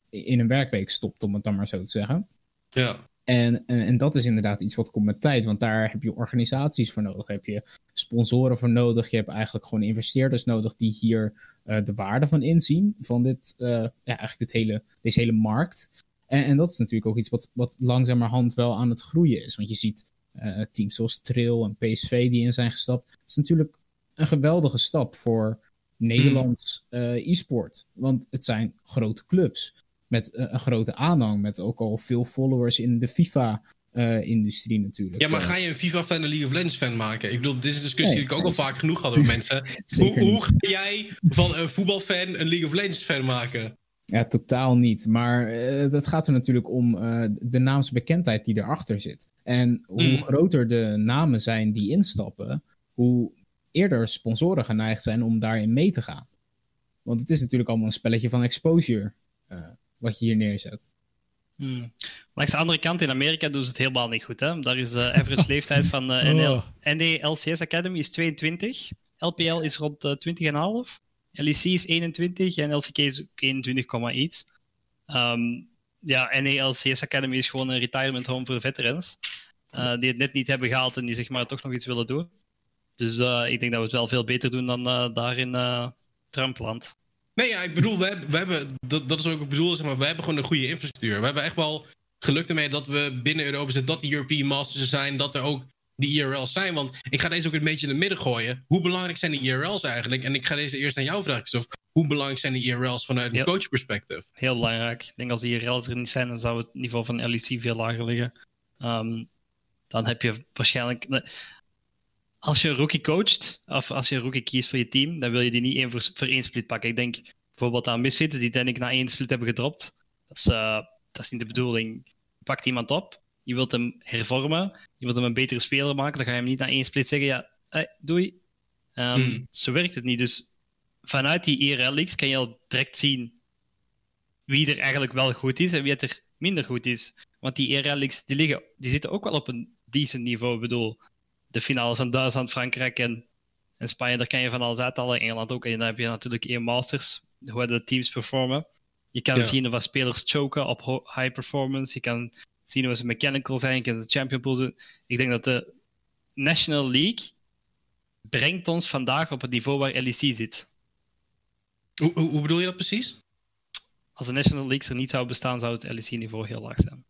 in een werkweek stopt, om het dan maar zo te zeggen. Ja. En, en, en, dat is inderdaad iets wat komt met tijd, want daar heb je organisaties voor nodig. Daar heb je sponsoren voor nodig. Je hebt eigenlijk gewoon investeerders nodig die hier de waarde van inzien, van dit, ja, eigenlijk dit hele, deze hele markt. En, en, dat is natuurlijk ook iets wat, wat langzamerhand wel aan het groeien is. Want je ziet uh, teams zoals Trail en PSV die in zijn gestapt. Dat is natuurlijk een geweldige stap voor Nederlands e-sport. Want het zijn grote clubs met uh, een grote aanhang. Met ook al veel followers in de FIFA-industrie uh, natuurlijk. Ja, maar ga je een FIFA-fan een League of Legends-fan maken? Ik bedoel, dit is een discussie nee, die ik ook al vaak genoeg had met mensen. hoe, hoe ga jij van een voetbalfan een League of Legends-fan maken? Ja, totaal niet. Maar uh, het gaat er natuurlijk om uh, de naamsbekendheid die erachter zit. En hoe mm. groter de namen zijn die instappen, hoe eerder sponsoren geneigd zijn om daarin mee te gaan. Want het is natuurlijk allemaal een spelletje van exposure uh, wat je hier neerzet. Hmm. Langs de andere kant, in Amerika doen ze het helemaal niet goed. Hè? Daar is de average leeftijd van de NL. NELCS Academy is 22. LPL is rond uh, 20,5. LEC is 21 en LCK is 21, iets. Um, ja, NELCS Academy is gewoon een retirement home voor veterans. Uh, die het net niet hebben gehaald en die zeg maar toch nog iets willen doen. Dus uh, ik denk dat we het wel veel beter doen dan uh, daar in Trumpland. Nee, ja, ik bedoel, we hebben, we hebben dat, dat is ook ik bedoel, zeg maar, we hebben gewoon een goede infrastructuur. We hebben echt wel geluk ermee dat we binnen Europa zitten, dat de European Masters zijn, dat er ook die IRL's zijn. Want ik ga deze ook een beetje in het midden gooien. Hoe belangrijk zijn die IRL's eigenlijk? En ik ga deze eerst aan jou vragen, Christophe. Hoe belangrijk zijn die IRL's vanuit een coachperspectief? Heel belangrijk. Ik denk als die IRL's er niet zijn, dan zou het niveau van LEC veel lager liggen. Um, dan heb je waarschijnlijk. Als je een rookie coacht, of als je een rookie kiest voor je team, dan wil je die niet één voor, voor één split pakken. Ik denk bijvoorbeeld aan Misfits, die denk ik na één split hebben gedropt. Dat is, uh, dat is niet de bedoeling. Je pakt iemand op, je wilt hem hervormen, je wilt hem een betere speler maken, dan ga je hem niet na één split zeggen, ja, hey, doei. Um, Zo werkt het niet. Dus vanuit die IRL-leaks kan je al direct zien wie er eigenlijk wel goed is en wie het er minder goed is. Want die IRL-leaks die, liggen, die zitten ook wel op een decent niveau. Ik bedoel, de finales van Duitsland, Frankrijk en, en Spanje, daar kan je van alles uithalen. Engeland ook. En dan heb je natuurlijk één Masters, hoe de teams performen. Je kan zien of spelers choken op high performance. Je kan zien hoe ze mechanical zijn. Kan de champion pools Ik denk dat de National League brengt ons vandaag op het niveau waar LEC zit. Hoe, hoe, hoe bedoel je dat precies? Als de National League er niet zou bestaan, zou het LEC-niveau heel laag zijn.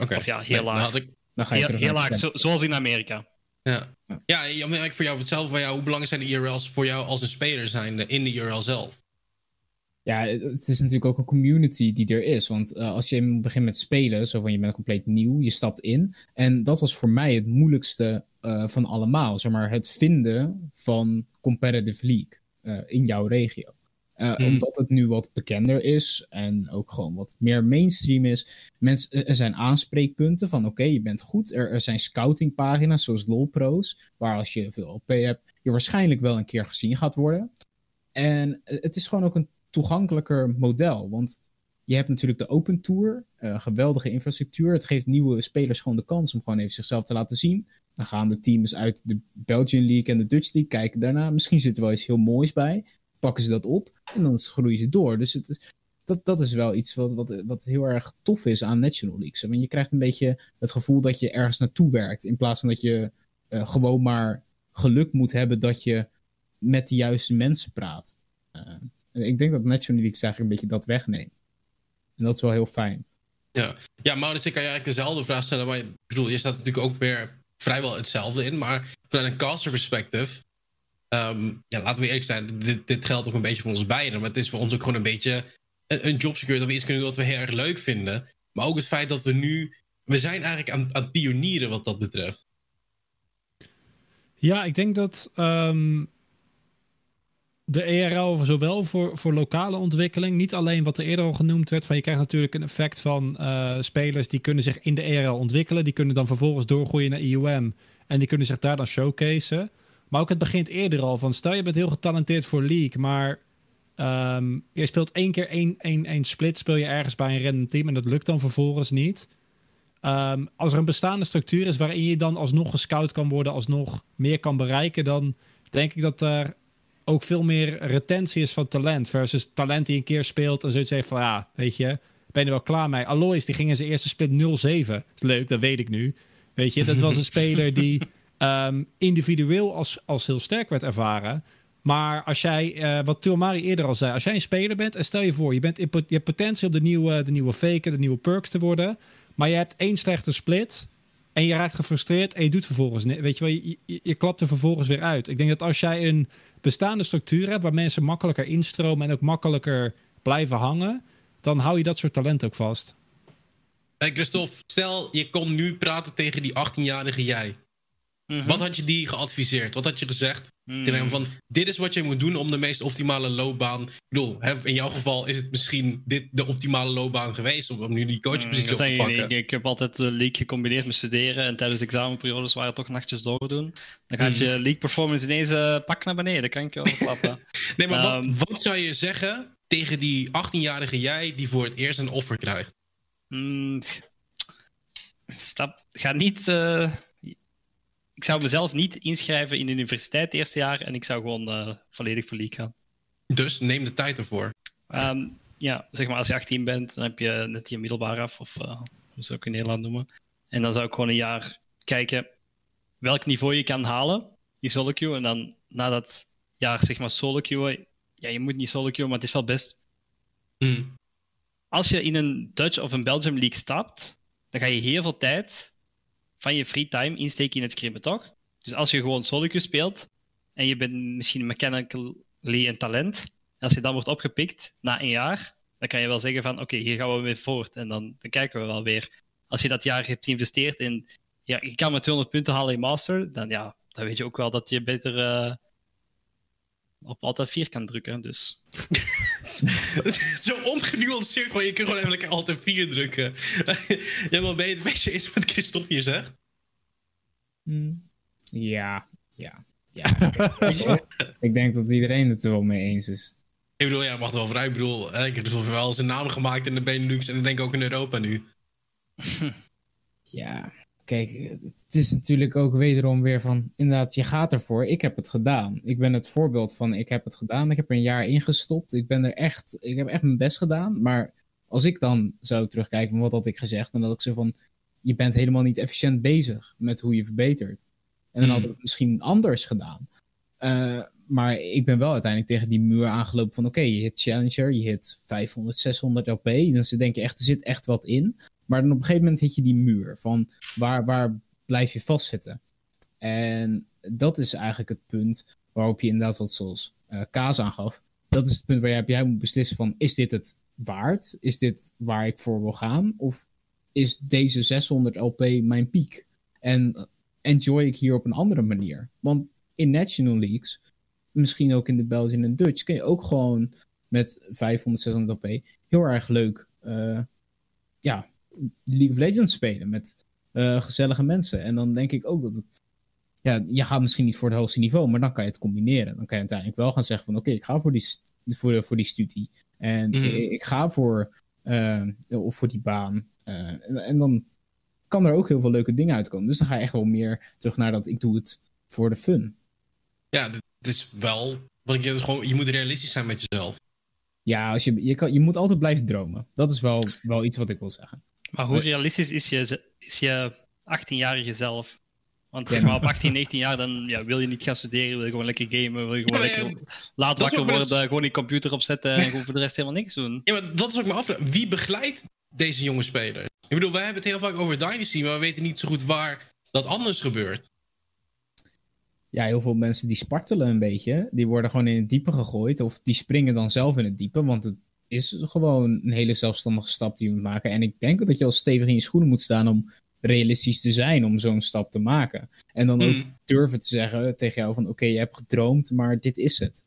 Oké. Of ja, heel laag. Ik... Dan ga je heel, terug heel laag, zo, zoals in Amerika. Ja, ja ik voor jou hetzelfde van jou. Hoe belangrijk zijn de IRL's voor jou als een speler zijn in de IRL zelf? Ja, het is natuurlijk ook een community die er is. Want uh, als je begint met spelen, zo van je bent compleet nieuw, je stapt in. En dat was voor mij het moeilijkste uh, van allemaal. Zeg maar, het vinden van competitive league uh, in jouw regio. Uh, Omdat het nu wat bekender is en ook gewoon wat meer mainstream is. Mensen, er zijn aanspreekpunten van oké, je bent goed. Er, er zijn scoutingpagina's zoals LolPro's, waar als je veel OP hebt, je waarschijnlijk wel een keer gezien gaat worden. En het is gewoon ook een toegankelijker model. Want je hebt natuurlijk de Open Tour, uh, geweldige infrastructuur. Het geeft nieuwe spelers gewoon de kans om gewoon even zichzelf te laten zien. Dan gaan de teams uit de Belgian League en de Dutch League kijken daarna. Misschien zit er wel iets heel moois bij pakken ze dat op en dan groeien ze door. Dus het is, dat, dat is wel iets wat, wat, heel erg tof is aan National Leagues. Want je krijgt een beetje het gevoel dat je ergens naartoe werkt. In plaats van dat je uh, gewoon maar geluk moet hebben dat je met de juiste mensen praat. Uh, ik denk dat National Leagues eigenlijk een beetje dat wegneemt. En dat is wel heel fijn. Ja, ja Maurits, ik kan je eigenlijk dezelfde vraag stellen. Maar ik bedoel, je staat natuurlijk ook weer vrijwel hetzelfde in. Maar vanuit een caster perspective Um, ja, laten we eerlijk zijn, dit, dit, geldt ook een beetje voor ons beiden. Maar het is voor ons ook gewoon een beetje een, een jobsecurity dat we iets kunnen doen wat we heel erg leuk vinden. Maar ook het feit dat we nu. We zijn eigenlijk aan, aan het pionieren wat dat betreft. Ja, ik denk dat um, de ERL zowel voor, voor lokale ontwikkeling, niet alleen wat er eerder al genoemd werd, van je krijgt natuurlijk een effect van uh, spelers die kunnen zich in de ERL ontwikkelen, die kunnen dan vervolgens doorgroeien naar IUM en die kunnen zich daar dan showcaseen. Maar ook het begint eerder al van stel je bent heel getalenteerd voor League, maar um, je speelt één keer één, één, één split, speel je ergens bij een random team en dat lukt dan vervolgens niet. Um, als er een bestaande structuur is waarin je dan alsnog gescout kan worden, alsnog meer kan bereiken, dan denk ik dat er ook veel meer retentie is van talent. Versus talent die een keer speelt en zoiets heeft van ja, weet je, ben je er wel klaar mee. Alois die ging in zijn eerste split 0-7. Leuk, dat weet ik nu. Weet je, dat was een speler die um, individueel als, als heel sterk werd ervaren. Maar als jij, uh, wat Mari eerder al zei, als jij een speler bent en stel je voor, je, bent in, je hebt potentie om de nieuwe, de nieuwe faken, de nieuwe perks te worden, maar je hebt één slechte split en je raakt gefrustreerd en je doet vervolgens, weet je wel, je, je, klapt er vervolgens weer uit. Ik denk dat als jij een bestaande structuur hebt waar mensen makkelijker instromen en ook makkelijker blijven hangen, dan hou je dat soort talent ook vast. Hey Christophe, stel je kon nu praten tegen die 18-jarige jij. Mhm. Wat had je die geadviseerd? Wat had je gezegd? Hmm. Tegen hem van, dit is wat je moet doen om de meest optimale loopbaan... Ik bedoel, hè, in jouw geval is het misschien dit de optimale loopbaan geweest... om, om nu die coachpositie Mm, op te pakken. ik heb altijd de league gecombineerd met studeren en tijdens de examenperiodes waren toch nachtjes doordoen. Dan gaat je league performance ineens eh, pak naar beneden, kan ik je wel verklappen. Nee, maar wat, Ehm. wat zou je zeggen tegen die 18-jarige jij... die voor het eerst een offer krijgt? Mm, stap, ga niet. eh, ik zou mezelf niet inschrijven in de universiteit het eerste jaar en ik zou gewoon eh, volledig voor league gaan. Dus neem de tijd ervoor. Ehm, ja, zeg maar als je 18 bent, dan heb je net je middelbaar af, of eh, hoe ze het ook in Nederland noemen. En dan zou ik gewoon een jaar kijken welk niveau je kan halen, die solo queue. En dan na dat jaar, zeg maar, solo queue. Ja, je moet niet solo queue, maar het is wel best. Hm. Als je in een Dutch of een Belgium League stapt, dan ga je heel veel tijd van je free time insteken in het scrimmen, toch? Dus als je gewoon queue speelt en je bent misschien mechanically een talent, en als je dan wordt opgepikt na een jaar, dan kan je wel zeggen van oké, hier gaan we weer voort en dan, dan kijken we wel weer. Als je dat jaar hebt geïnvesteerd in, ja, je kan met 200 punten halen in Master, dan ja, dan weet je ook wel dat je beter eh, op altijd 4 kan drukken. Dus Zo ongenuanceerd, gewoon je kunt gewoon even lekker altijd 4 drukken. ja, maar ben je het een beetje eens met Christophe hier zegt? Hmm. Ja, ja, ja. ik denk dat iedereen het er wel mee eens is. Ik bedoel, ja, mag er wel vooruit. Ik bedoel, hè, ik heb dus wel zijn naam gemaakt in de Benelux en ik denk ook in Europa nu. Ja, kijk, het is natuurlijk ook wederom weer van, inderdaad, je gaat ervoor. Ik heb het gedaan. Ik ben het voorbeeld van, ik heb het gedaan. Ik heb er een jaar in gestopt. Ik ben er echt, ik heb echt mijn best gedaan. Maar als ik dan zou terugkijken van wat had ik gezegd, dan had ik zo van, je bent helemaal niet efficiënt bezig met hoe je verbetert. En dan Hmm. had ik het misschien anders gedaan. Eh, maar ik ben wel uiteindelijk tegen die muur aangelopen van, oké, je hit Challenger, je hit 500, 600 LP. Dan denk je echt, er zit echt wat in. Maar dan op een gegeven moment hit je die muur van waar, waar blijf je vastzitten. En dat is eigenlijk het punt waarop je inderdaad wat zoals eh, Kaas aangaf. Dat is het punt waar jij, jij moet beslissen van is dit het waard? Is dit waar ik voor wil gaan? Of is deze 600 LP mijn piek? En enjoy ik hier op een andere manier? Want in National Leagues, misschien ook in de Belgian en Dutch, kun je ook gewoon met 500, 600 LP heel erg leuk eh, ja, League of Legends spelen met eh, gezellige mensen. En dan denk ik ook dat het. Ja, je gaat misschien niet voor het hoogste niveau, maar dan kan je het combineren. Dan kan je uiteindelijk wel gaan zeggen van oké, ik ga voor die, voor, voor die studie. En Mhm. ik, ik ga voor, eh, of voor die baan. Eh, en, en dan kan er ook heel veel leuke dingen uitkomen. Dus dan ga je echt wel meer terug naar dat ik doe het voor de fun. Ja, dit is wel. Wat ik gewoon, je moet realistisch zijn met jezelf. Ja, als je, je, kan, je moet altijd blijven dromen. Dat is wel, wel iets wat ik wil zeggen. Maar hoe realistisch is je, is je 18-jarige zelf? Want Ja. zeg maar op 18, 19 jaar dan ja, wil je niet gaan studeren, wil je gewoon lekker gamen, wil je gewoon Ja, lekker laat wakker worden, gewoon die computer opzetten en gewoon voor de rest helemaal niks doen. Ja, maar dat is ook mijn afvraag. Wie begeleidt deze jonge spelers? Ik bedoel, wij hebben het heel vaak over Dynasty, maar we weten niet zo goed waar dat anders gebeurt. ja, heel veel mensen die spartelen een beetje. Die worden gewoon in het diepe gegooid. Of die springen dan zelf in het diepe. Want het is gewoon een hele zelfstandige stap die je moet maken. En ik denk dat je al stevig in je schoenen moet staan om realistisch te zijn om zo'n stap te maken. En dan ook Hmm. durven te zeggen tegen jou van oké, je hebt gedroomd, maar dit is het.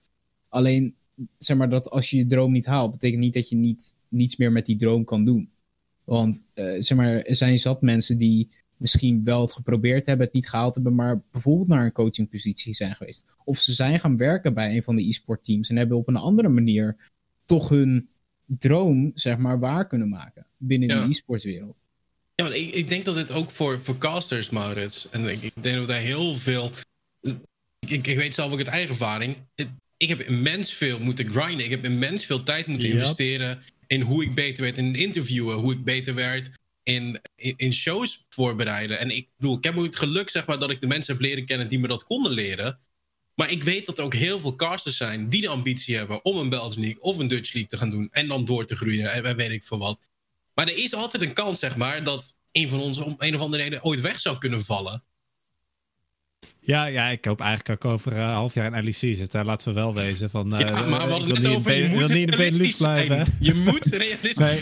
Alleen, zeg maar dat als je je droom niet haalt, betekent niet dat je niet, niets meer met die droom kan doen. Want eh, zeg maar, er zijn zat mensen die misschien wel het geprobeerd hebben, het niet gehaald hebben, maar bijvoorbeeld naar een coachingpositie zijn geweest. Of ze zijn gaan werken bij een van de e-sport teams en hebben op een andere manier toch hun droom, zeg maar, waar kunnen maken binnen Ja. de e-sportswereld. Ja, maar ik, ik denk dat dit ook voor, voor casters, Maurits. En ik, ik denk dat daar heel veel. Ik, ik, weet zelf ook uit eigen ervaring. Het- Ik heb immens veel moeten grinden. Ik heb immens veel tijd moeten investeren in hoe ik beter werd in interviewen. Hoe ik beter werd in, in, in shows voorbereiden. En ik bedoel, ik heb ook het geluk zeg maar, dat ik de mensen heb leren kennen die me dat konden leren. Maar ik weet dat er ook heel veel casters zijn die de ambitie hebben om een Belgian League of een Dutch League te gaan doen. En dan door te groeien en, en weet ik veel wat. Maar er is altijd een kans, zeg maar, dat een van ons om een of andere reden ooit weg zou kunnen vallen. Ja, ja, ik hoop eigenlijk ook over een half jaar in LEC zitten. Laten we wel wezen. Van, Ja, uh, maar hadden ik over, je moet niet in de Benelux blijven. Je moet realistisch Nee,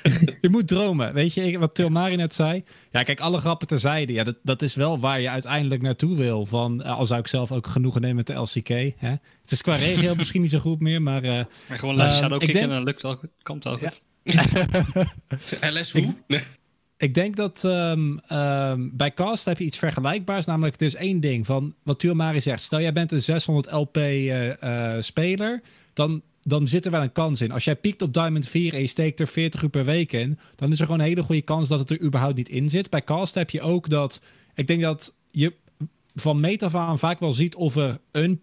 je moet dromen. Weet je, wat Tilmari net zei. Ja, kijk, alle grappen terzijde. Ja, dat, dat is wel waar je uiteindelijk naartoe wil. Van, eh, al zou ik zelf ook genoegen nemen met de LCK. Hè? Het is qua regio misschien niet zo goed meer, maar... eh, Maar gewoon laat Ehm, Shadow kicken denk- en dan lukt het goed. Komt wel goed. LS hoe? Nee. Ik denk dat ehm, ehm, bij Cast heb je iets vergelijkbaars. Namelijk, er is één ding van wat Tuamari zegt. Stel, jij bent een 600 LP eh, eh, speler. Dan, dan zit er wel een kans in. Als jij piekt op Diamond 4 en je steekt er 40 uur per week in. Dan is er gewoon een hele goede kans dat het er überhaupt niet in zit. Bij Cast heb je ook dat. Ik denk dat je van meet af aan vaak wel ziet of er een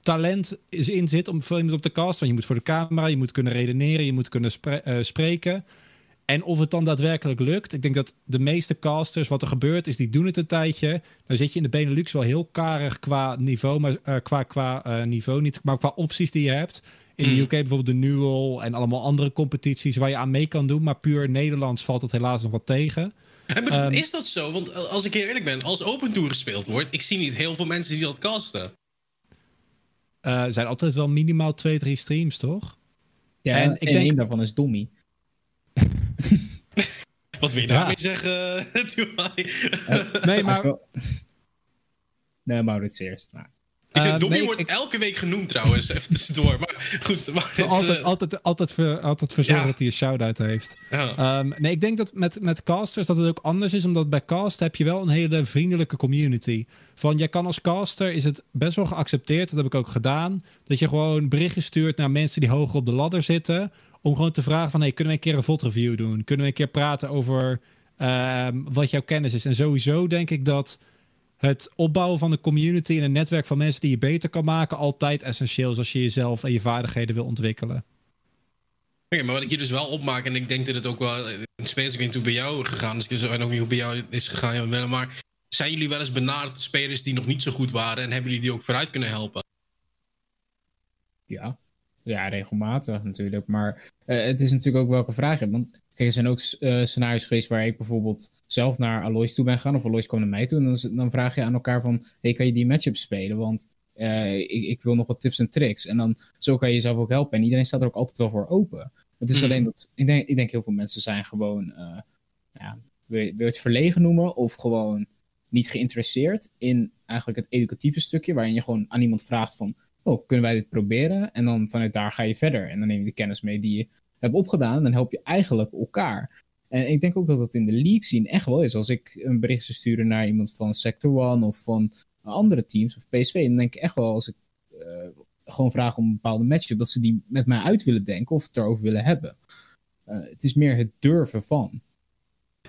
talent is in zit om iemand op de cast. Want je moet voor de camera, je moet kunnen redeneren, je moet kunnen eh, spreken. En of het dan daadwerkelijk lukt. Ik denk dat de meeste casters, wat er gebeurt, is die doen het een tijdje. Dan zit je in de Benelux wel heel karig qua niveau, maar eh, qua, qua eh, niveau niet, maar qua opties die je hebt. In de Mm. UK bijvoorbeeld de Newell en allemaal andere competities waar je aan mee kan doen. Maar puur Nederlands valt het helaas nog wat tegen. Ehm, is dat zo? Want als ik heel eerlijk ben, als Open Tour gespeeld wordt, ik zie niet heel veel mensen die dat casten. Eh, er zijn altijd wel minimaal twee, drie streams, toch? Ja, En en, ik en denk- één daarvan is Dommy. Wat wil je Ja. daarmee zeggen, Tuamari? Nee, maar Nee, Maurits eerst. Nou, Ik zeg, Eh, nee, wordt ik- elke week genoemd trouwens, even tussendoor. Maar goed, maar het, altijd, eh, altijd, altijd, ver, altijd verzorgen Ja. dat hij een shout-out heeft. ja. Ehm, nee, ik denk dat met, met casters dat het ook anders is. Omdat bij cast heb je wel een hele vriendelijke community. Van, jij kan als caster, is het best wel geaccepteerd, dat heb ik ook gedaan. Dat je gewoon berichtjes stuurt naar mensen die hoger op de ladder zitten. Om gewoon te vragen van, hey, kunnen we een keer een VOD review doen? Kunnen we een keer praten over ehm, wat jouw kennis is? En sowieso denk ik dat het opbouwen van een community en een netwerk van mensen die je beter kan maken, altijd essentieel is als je jezelf en je vaardigheden wil ontwikkelen. Oké, maar wat ik hier dus wel opmaak, en ik denk dat het ook wel in Space, ik weet niet hoe bij jou gegaan is, ik weet ook niet hoe bij jou is gegaan, maar zijn jullie wel eens benaderd spelers die nog niet zo goed waren en hebben jullie die ook vooruit kunnen helpen? ja. Ja, regelmatig natuurlijk. Maar eh, het is natuurlijk ook welke vraag je hebt. Want kijk, er zijn ook eh, scenario's geweest waar ik bijvoorbeeld zelf naar Alois toe ben gegaan. Of Alois kwam naar mij toe. En dan, dan vraag je aan elkaar van, hey, kan je die matchup spelen? Want eh, ik, ik wil nog wat tips en tricks. En dan zo kan je jezelf ook helpen. En iedereen staat er ook altijd wel voor open. Het is Mhm. alleen dat, ik denk, ik denk heel veel mensen zijn gewoon, ja, wil, je, wil je het verlegen noemen? Of gewoon niet geïnteresseerd in eigenlijk het educatieve stukje. Waarin je gewoon aan iemand vraagt van, oh, kunnen wij dit proberen? En dan vanuit daar ga je verder. En dan neem je de kennis mee die je hebt opgedaan. En dan help je eigenlijk elkaar. En ik denk ook dat dat in de league zien echt wel is. Als ik een bericht sturen naar iemand van Sector One of van andere teams of PSV, dan denk ik echt wel als ik eh, gewoon vraag om een bepaalde matchup, dat ze die met mij uit willen denken of het erover willen hebben. Eh, het is meer het durven van.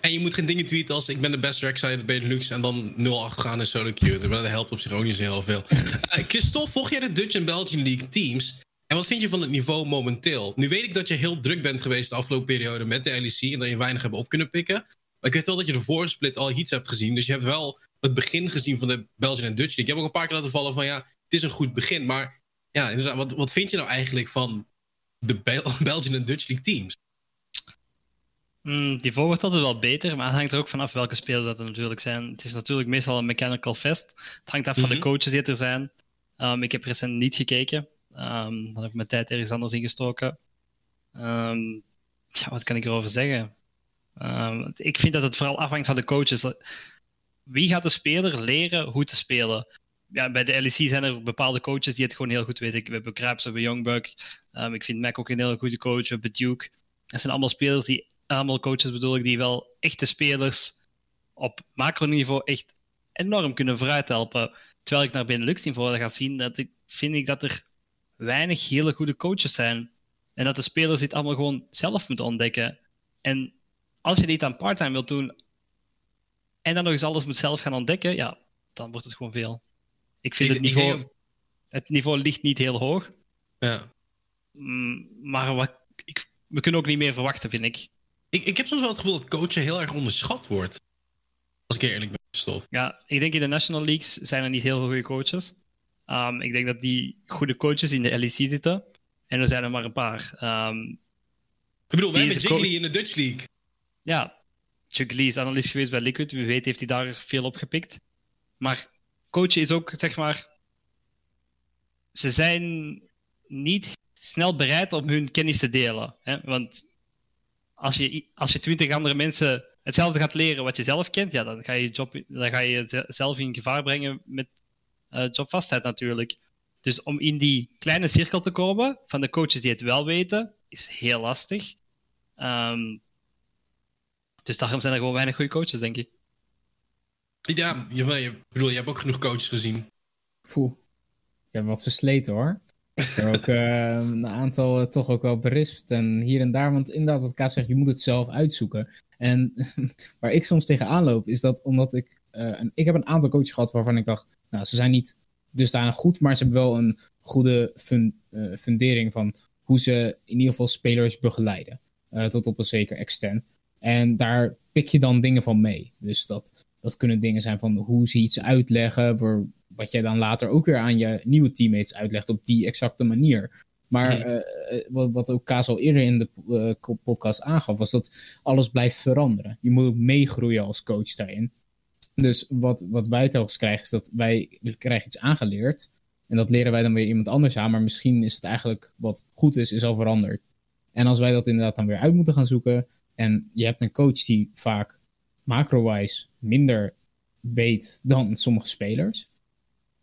En je moet geen dingen tweeten als ik ben de beste rackside in de Benelux en dan 0-8 gaan in solo queue. Maar dat helpt op zich ook niet zo heel veel. Eh, Christophe, volg jij de Dutch en Belgian League teams? En wat vind je van het niveau momenteel? Nu weet ik dat je heel druk bent geweest de afgelopen periode met de LEC en dat je weinig hebt op kunnen pikken. Maar ik weet wel dat je de vorige split al iets hebt gezien. Dus je hebt wel het begin gezien van de Belgian en Dutch League. Ik heb ook een paar keer laten vallen van ja, het is een goed begin. Maar ja, inderdaad, wat, wat vind je nou eigenlijk van de Bel- Belgian en Dutch League teams? Mm, niveau wordt altijd wel beter, maar het hangt er ook vanaf welke spelers dat er natuurlijk zijn. Het is natuurlijk meestal een mechanical fest. Het hangt af van de Mhm. coaches die er zijn. Ehm, ik heb recent niet gekeken. Ehm, dan heb ik mijn tijd ergens anders ingestoken. Ehm, ja, wat kan ik erover zeggen? Ik vind dat het vooral afhangt van de coaches. Wie gaat de speler leren hoe te spelen? Ja, bij de LEC zijn er bepaalde coaches die het gewoon heel goed weten. We hebben Kruips, we hebben Youngbuck. Ik vind Mac ook een hele goede coach. We hebben Duke. Dat zijn allemaal spelers die, allemaal coaches bedoel ik, die wel echte spelers op macroniveau echt enorm kunnen vooruit helpen. Terwijl ik naar Benelux niveau ga zien, dat ik, vind ik dat er weinig hele goede coaches zijn. En dat de spelers dit allemaal gewoon zelf moeten ontdekken. En als je dit aan parttime wilt doen, en dan nog eens alles moet zelf gaan ontdekken, ja, dan wordt het gewoon veel. Ik vind Ik- het niveau, het niveau ligt niet heel hoog. Ja. Mm, Maar wat, ik, we kunnen ook niet meer verwachten, vind ik. Ik, ik heb soms wel het gevoel dat coachen heel erg onderschat wordt. Als ik eerlijk ben, Stof. Ja, ik denk in de National Leagues zijn er niet heel veel goede coaches. Ehm, ik denk dat die goede coaches in de LEC zitten. En er zijn er maar een paar. Ehm, Ik bedoel, Die hebben Jiggly in de Dutch League. ja, Lee is analist geweest bij Liquid. Wie weet heeft hij daar veel op gepikt. Maar coachen is ook, zeg maar. Ze zijn niet snel bereid om hun kennis te delen. Hè? Want als je, als je twintig andere mensen hetzelfde gaat leren wat je zelf kent, ja, dan ga je, job, dan ga je zelf in gevaar brengen met uh, jobvastheid natuurlijk. Dus om in die kleine cirkel te komen van de coaches die het wel weten, is heel lastig. Um, dus daarom zijn er gewoon weinig goede coaches, denk ik. Ja, je, je, bedoel, je hebt ook genoeg coaches gezien. Poeh. Ik heb wat versleten hoor. Ook uh, een aantal uh, toch ook wel berispt en hier en daar. Want inderdaad, wat Kaas zegt, je moet het zelf uitzoeken. En waar ik soms tegenaan loop, is dat omdat ik... Uh, een, ik heb een aantal coaches gehad waarvan ik dacht... Nou, ze zijn niet dusdanig goed, maar ze hebben wel een goede fun, fundering van hoe ze in ieder geval spelers begeleiden. tot op een zeker extent. En daar pik je dan dingen van mee. Dus dat, dat kunnen dingen zijn van hoe ze iets uitleggen, voor wat jij dan later ook weer aan je nieuwe teammates uitlegt op die exacte manier. Maar mhm. eh, wat, wat ook Kaas al eerder in de uh, podcast aangaf, was dat alles blijft veranderen. Je moet ook meegroeien als coach daarin. Dus wat, wat wij telkens krijgen, is dat wij krijgen iets aangeleerd. En dat leren wij dan weer iemand anders aan. Maar misschien is het eigenlijk wat goed is, is al veranderd. En als wij dat inderdaad dan weer uit moeten gaan zoeken, en je hebt een coach die vaak macro-wise minder weet dan sommige spelers,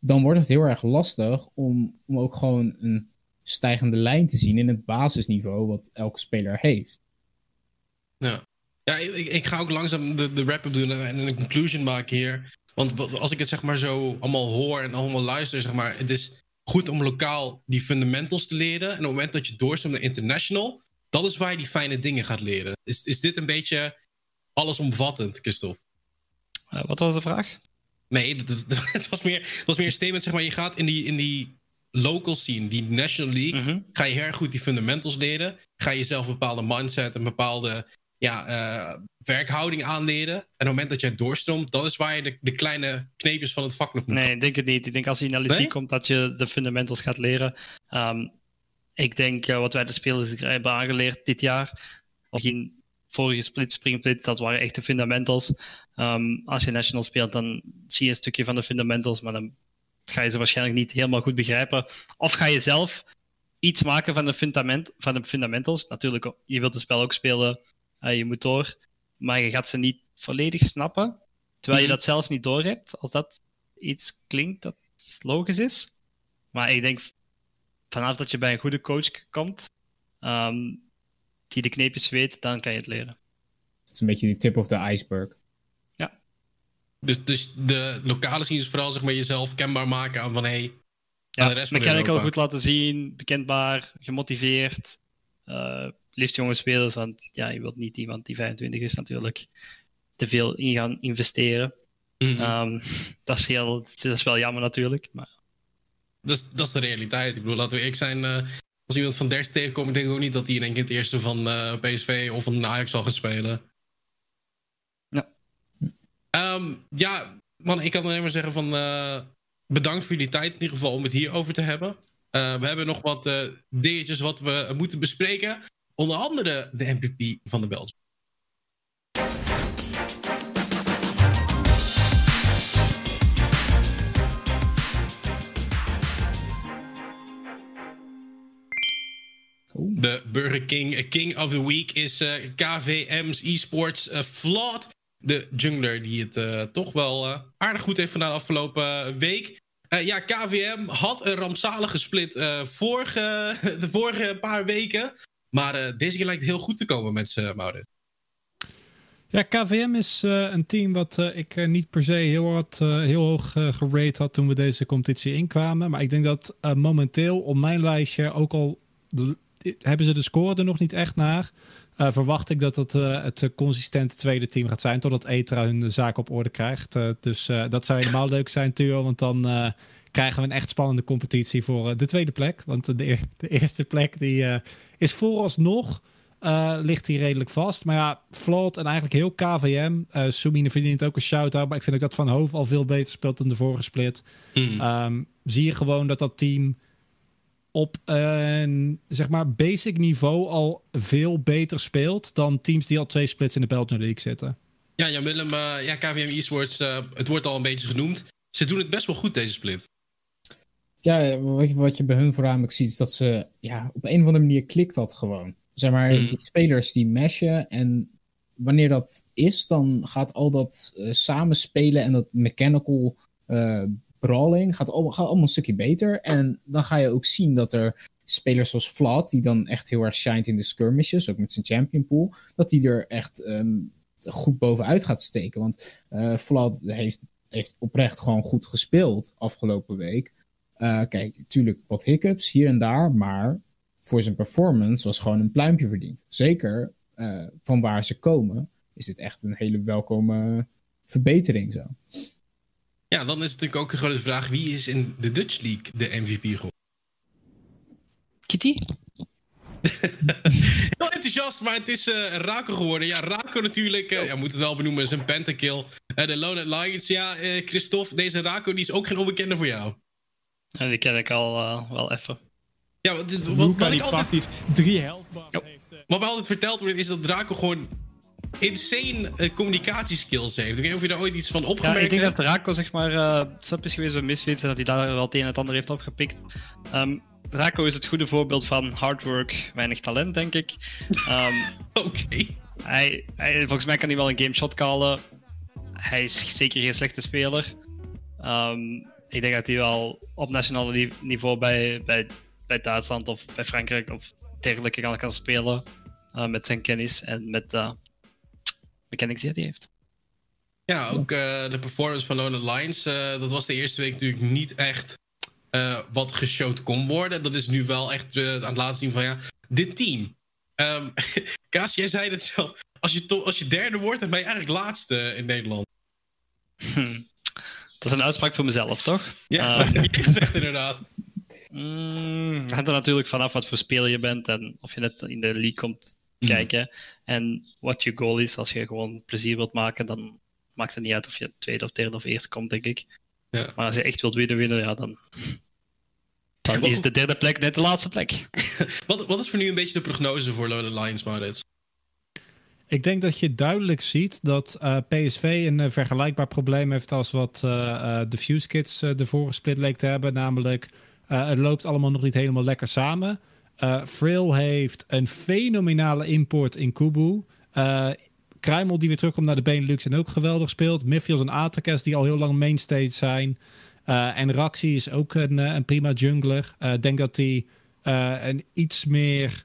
dan wordt het heel erg lastig om, om ook gewoon een stijgende lijn te zien in het basisniveau wat elke speler heeft. Ja, ja ik, ik ga ook langzaam de, de wrap-up doen en een conclusion maken hier. Want als ik het zeg maar zo allemaal hoor en allemaal luister, zeg maar, het is goed om lokaal die fundamentals te leren. En op het moment dat je doorstemt naar international, dat is waar je die fijne dingen gaat leren. Is, is dit een beetje allesomvattend, Christophe? Uh, wat was de vraag? Nee, het, was meer, het was meer een statement. Zeg maar, je gaat in die, in die local scene, die National League, mhm. ga je heel erg goed die fundamentals leren. Ga je jezelf een bepaalde mindset, een bepaalde ja, uh, werkhouding aanleren. En op het moment dat jij doorstroomt, dat is waar je de, de kleine kneepjes van het vak nog moet Nee, ik denk het niet. Ik denk als je naar de nee? komt, dat je de fundamentals gaat leren. Um, ik denk uh, wat wij de spelers hebben aangeleerd dit jaar, of in vorige split, springsplit, dat waren echt de fundamentals. Um, als je national speelt, dan zie je een stukje van de fundamentals, maar dan ga je ze waarschijnlijk niet helemaal goed begrijpen. Of ga je zelf iets maken van de, fundament, van de fundamentals. Natuurlijk, je wilt het spel ook spelen, uh, je moet door, maar je gaat ze niet volledig snappen, terwijl je mhm. dat zelf niet doorhebt, als dat iets klinkt dat logisch is. Maar ik denk vanaf dat je bij een goede coach komt, um, die de kneepjes weet, dan kan je het leren. Het is een beetje die tip of the iceberg. Dus, dus de lokale zien is vooral zeg maar, jezelf kenbaar maken aan van hé. Hey, ja, de rest van al goed laten zien, bekendbaar, gemotiveerd. Uh, liefst jonge spelers, want ja, je wilt niet iemand die 25 is natuurlijk te veel in gaan investeren. Mm um, dat, is heel, dat is wel jammer natuurlijk. Maar dat is, dat is de realiteit. Ik bedoel, laten we ik zijn. Uh, als iemand van 30 tegenkomt, ik denk ook niet dat hij in één keer het eerste van uh, eh, PSV of van Ajax zal gaan spelen. Ja. Um, ja, man, ik kan alleen maar zeggen van uh, bedankt voor jullie tijd in ieder geval om het hierover te hebben. we hebben nog wat dingetjes wat we moeten bespreken. Onder andere de MVP van de Belgen. De Burger King King of the Week is uh, eh, KVM's esports uh, Flawed. De jungler die het uh, toch wel aardig goed heeft gedaan de afgelopen week. ja, KVM had een rampzalige split vorige, de vorige paar weken. Maar deze keer lijkt heel goed te komen met ze, Maurits. Ja, KVM is een team wat ik niet per se heel, wat, heel hoog gerate had toen we deze competitie inkwamen. Maar ik denk dat momenteel op mijn lijstje ook al hebben ze de score er nog niet echt naar. Uh, verwacht ik dat het uh, het consistent tweede team gaat zijn. Totdat Etra hun zaak op orde krijgt. Uh, dus dat zou helemaal leuk zijn, Theo. Want dan krijgen we een echt spannende competitie voor de tweede plek. Want de, de eerste plek die, is vooralsnog. ligt hier redelijk vast. Maar ja, Float en eigenlijk heel KVM. Uh, Sumine verdient ook een shout-out. Maar ik vind ook dat Van Hoof al veel beter speelt dan de vorige split. Mm. Um, zie je gewoon dat dat team op een zeg maar basic niveau al veel beter speelt dan teams die al twee splits in de Belgian League zitten. Ja, Jan Willem, uh, ja, KVM Esports, uh, het wordt al een beetje genoemd. ze doen het best wel goed, deze split. Ja, wat je, wat je bij hun voornamelijk ziet, is dat ze ja, op een of andere manier klikt dat gewoon. Zeg maar, Mhm. die spelers die meshen en wanneer dat is, dan gaat al dat eh, samenspelen en dat mechanical eh, brawling gaat, al, gaat allemaal een stukje beter. En dan ga je ook zien dat er spelers zoals Vlad, die dan echt heel erg shined in de skirmishes, ook met zijn champion pool, dat die er echt ehm, goed bovenuit gaat steken. Want eh Vlad heeft, heeft oprecht gewoon goed gespeeld afgelopen week. Eh, kijk, natuurlijk wat hiccups hier en daar, maar voor zijn performance was gewoon een pluimpje verdiend. Zeker eh, van waar ze komen, is dit echt een hele welkome verbetering zo. Ja, dan is het natuurlijk ook gewoon de vraag: wie is in de Dutch League de MVP geworden? Kitty? Heel enthousiast, maar het is eh Rako geworden. Ja, Rako natuurlijk, eh ja, moet het wel benoemen, zijn pentakill. Eh de Lone Lions, ja, eh Christophe, deze Rako die is ook geen onbekende voor jou. En die ken ik al wel even. Ja, wat, wat, wat, ik altijd, praktisch drie health bars Jo. heeft. wat mij altijd verteld wordt, is dat Draco gewoon insane eh, communicatieskills heeft. Ik weet niet of je daar ooit iets van Ja, opgemerkt ik denk dat Draco zeg maar uh, sub is geweest bij Misfits en dat hij daar wel het een en het ander heeft opgepikt. Ehm Draco is het goede voorbeeld van hard work, weinig talent, denk ik. Ehm, Oké. hij, hij, volgens mij kan hij wel een game shot callen. Hij is zeker geen slechte speler. Ehm, ik denk dat hij wel op nationaal ni- niveau bij, bij, bij Duitsland of bij Frankrijk of dergelijke kan, kan spelen. eh, met zijn kennis en met mechanics die hij heeft. Ja, ook eh, de performance van Lone Lions, eh, dat was de eerste week natuurlijk niet echt eh, wat geshowd kon worden. Dat is nu wel echt aan het laten zien van ja, dit team. Ehm Kaas, jij zei het zelf. Als je, als je derde wordt, dan ben je eigenlijk laatste in Nederland. Hm. Dat is een uitspraak voor mezelf, toch? Ja, dat heb je gezegd inderdaad. Mm, het hangt er natuurlijk vanaf wat voor speler je bent en of je net in de league komt Mhm. kijken. En wat je goal is. Als je gewoon plezier wilt maken, dan maakt het niet uit of je tweede of derde of eerste komt, denk ik. Ja. Maar als je echt wilt winnen, winnen, ja, dan, dan is de derde plek net de laatste plek. Wat, wat is voor nu een beetje de prognose voor Lone Lions, Maurits? Ik denk dat je duidelijk ziet dat eh, PSV een eh, vergelijkbaar probleem heeft als wat eh, eh, de Fuse Kids eh, de vorige split leek te hebben. Namelijk, eh, het loopt allemaal nog niet helemaal lekker samen. Eh Frail heeft een fenomenale import in Kubu. Eh Kruimel die weer terugkomt naar de Benelux en ook geweldig speelt. Miffels en Atakes die al heel lang mainstage zijn. Eh, en Raxi is ook een, een prima jungler. Ik denk dat hij een iets meer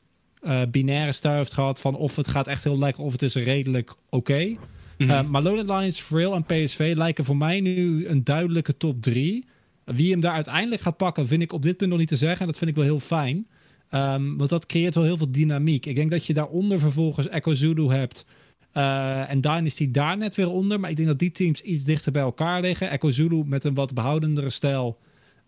binaire stijl heeft gehad van of het gaat echt heel lekker of het is redelijk oké. Eh, maar Lone Lions, Frail en PSV lijken voor mij nu een duidelijke top 3. Wie hem daar uiteindelijk gaat pakken, vind ik op dit punt nog niet te zeggen. En dat vind ik wel heel fijn. Ehm, want dat creëert wel heel veel dynamiek. Ik denk dat je daaronder vervolgens Echo Zulu hebt. eh, en Dynasty daar net weer onder. Maar ik denk dat die teams iets dichter bij elkaar liggen. Echo Zulu met een wat behoudendere stijl.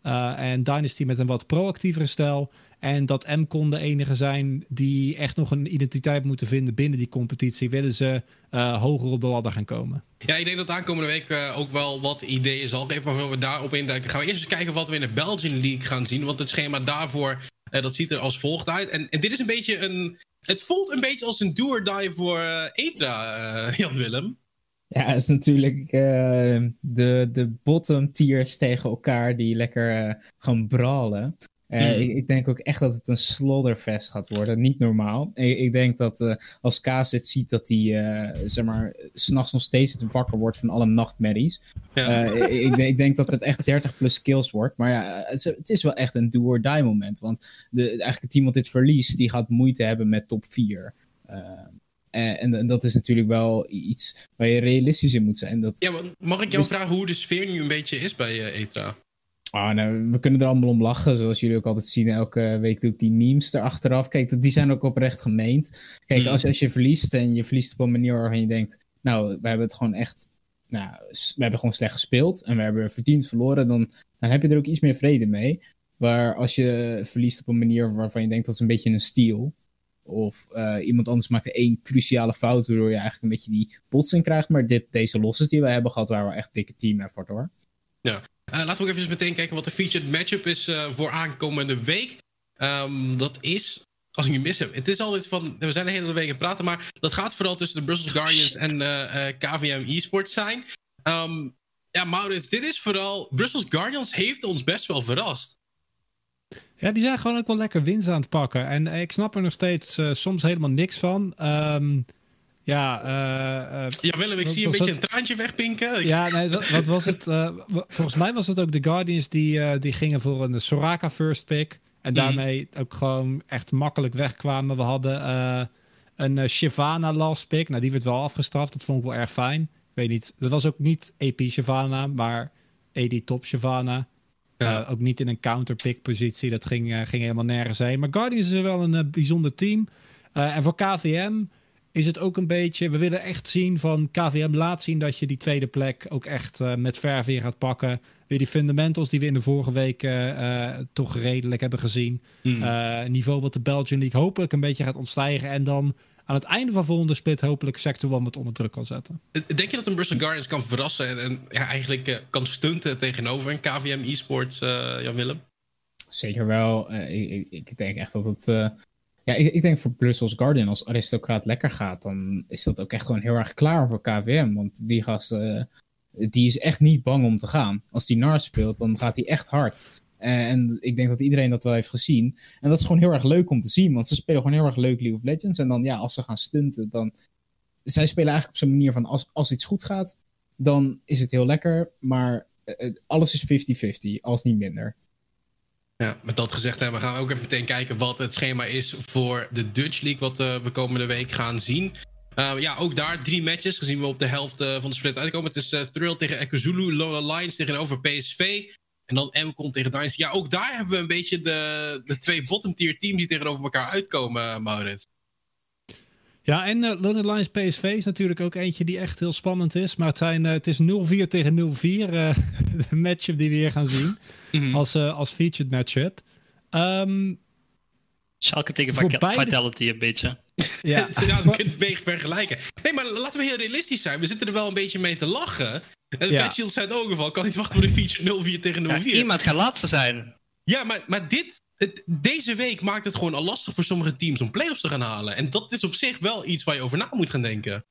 eh, en Dynasty met een wat proactievere stijl. En dat MCON de enige zijn die echt nog een identiteit moeten vinden binnen die competitie. Willen ze eh, hoger op de ladder gaan komen. Ja, ik denk dat aankomende week ook wel wat ideeën zal geven. Maar we daarop induiken, gaan we eerst eens kijken wat we in de Belgian League gaan zien. Want het schema daarvoor, eh, dat ziet er als volgt uit. En, dit is een beetje een... Het voelt een beetje als een do-or-die voor eh, Etra, eh, Jan Willem. Ja, het is natuurlijk de, de bottom tiers tegen elkaar die lekker gaan brawlen. Eh, Hmm. ik, ik denk ook echt dat het een slaughterfest gaat worden. Niet normaal. Ik, ik denk dat eh, als Kaas dit ziet, dat hij eh, zeg maar, s'nachts nog steeds het wakker wordt van alle nachtmerries. Ja. Ik, ik, denk- dat het echt 30 plus kills wordt. Maar ja, het is, het is wel echt een do-or-die moment. Want de, eigenlijk het team wat dit verliest, die gaat moeite hebben met top 4. Eh, en, en, dat is natuurlijk wel iets waar je realistisch in moet zijn. Dat, Ja, mag ik jou Dus- vragen hoe de sfeer nu een beetje is bij Etra? Ah, nou, we kunnen er allemaal om lachen, zoals jullie ook altijd zien. Elke week doe ik die memes erachteraf. Kijk, die zijn ook oprecht gemeend. Kijk, Hmm. als, als je verliest en je verliest op een manier waarvan je denkt... Nou, we hebben het gewoon echt... Nou, we hebben gewoon slecht gespeeld en we hebben verdiend verloren. Dan, dan heb je er ook iets meer vrede mee. Maar als je verliest op een manier waarvan je denkt dat is een beetje een steal... Of eh, iemand anders maakt één cruciale fout, waardoor je eigenlijk een beetje die botsing krijgt. Maar dit, deze losses die we hebben gehad, waren wel echt dikke team effort hoor. Eh, laten we ook even meteen kijken wat de featured matchup is eh, voor aankomende week. Ehm, dat is, als ik nu mis heb, het is altijd van, we zijn de hele week aan het praten, maar dat gaat vooral tussen de Brussels Guardians en eh, eh, KVM eSports zijn. Ehm, Ja, Maurits, dit is vooral... Brussels Guardians heeft ons best wel verrast. Ja, die zijn gewoon ook wel lekker winst aan het pakken. En ik snap er nog steeds soms helemaal niks van. Um, ja, uh, uh, ja, Willem, ik zie een beetje het? een traantje wegpinken. Ja, nee, wat, wat was het? Uh, volgens mij was het ook de Guardians die, die gingen voor een Soraka first pick. En mhm. daarmee ook gewoon echt makkelijk wegkwamen. We hadden een Shyvana last pick. Nou, die werd wel afgestraft. Dat vond ik wel erg fijn. Ik weet niet, dat was ook niet AP Shyvana, maar AD top Shyvana. Ja. ook niet in een counterpick positie. Dat ging, ging helemaal nergens heen. Maar Guardians is wel een bijzonder team. en voor KVM is het ook een beetje. We willen echt zien van KVM laat zien dat je die tweede plek ook echt uh, met verf weer gaat pakken. Weer die fundamentals die we in de vorige week uh, toch redelijk hebben gezien. Mm. niveau wat de Belgian League hopelijk een beetje gaat ontstijgen. En dan aan het einde van volgende split hopelijk Sector 1 wat onder druk kan zetten. Denk je dat een Bristol Guardians kan verrassen en, en ja, eigenlijk kan stunten tegenover een KVM eSports, Jan Willem? Zeker wel. Ik, ik, denk echt dat het ja, ik, ik, denk voor Brussels Guardian, als aristocraat lekker gaat, dan is dat ook echt gewoon heel erg klaar voor KVM. Want die gast, uh, die is echt niet bang om te gaan. Als die NAR speelt, dan gaat hij echt hard. En ik denk dat iedereen dat wel heeft gezien. En dat is gewoon heel erg leuk om te zien, want ze spelen gewoon heel erg leuk League of Legends. En dan, ja, als ze gaan stunten, dan. Zij spelen eigenlijk op zo'n manier van: als, als iets goed gaat, dan is het heel lekker. Maar uh, alles is 50-50, als niet minder. Ja, met dat gezegd hebben, gaan we ook even meteen kijken wat het schema is voor de Dutch League, wat uh, we komende week gaan zien. Uh, ja, ook daar drie matches, gezien we op de helft uh, van de split uitkomen. Het is Thrill tegen Ekuzulu, Lola Lions tegenover PSV. En dan MCON tegen Dynasty. Ja, ook daar hebben we een beetje de, de twee bottom tier teams die tegenover elkaar uitkomen, Maurits. Ja, en uh, London Lions PSV is natuurlijk ook eentje die echt heel spannend is. Maar het, zijn, uh, het is 0-4 tegen 0-4, uh, de matchup die we hier gaan zien. Mm -hmm. als, uh, als featured matchup. Um, Schalke tegen Vitality een beetje. Ja, ja dat kun je een beetje vergelijken. Nee, maar laten we heel realistisch zijn. We zitten er wel een beetje mee te lachen. En ja. Shield zei het ook geval. Kan niet wachten voor de feature 0-4 tegen 0-4. Ja, iemand gaat laatste zijn. Ja, maar, maar dit, deze week maakt het gewoon al lastig voor sommige teams om playoffs te gaan halen. En dat is op zich wel iets waar je over na moet gaan denken.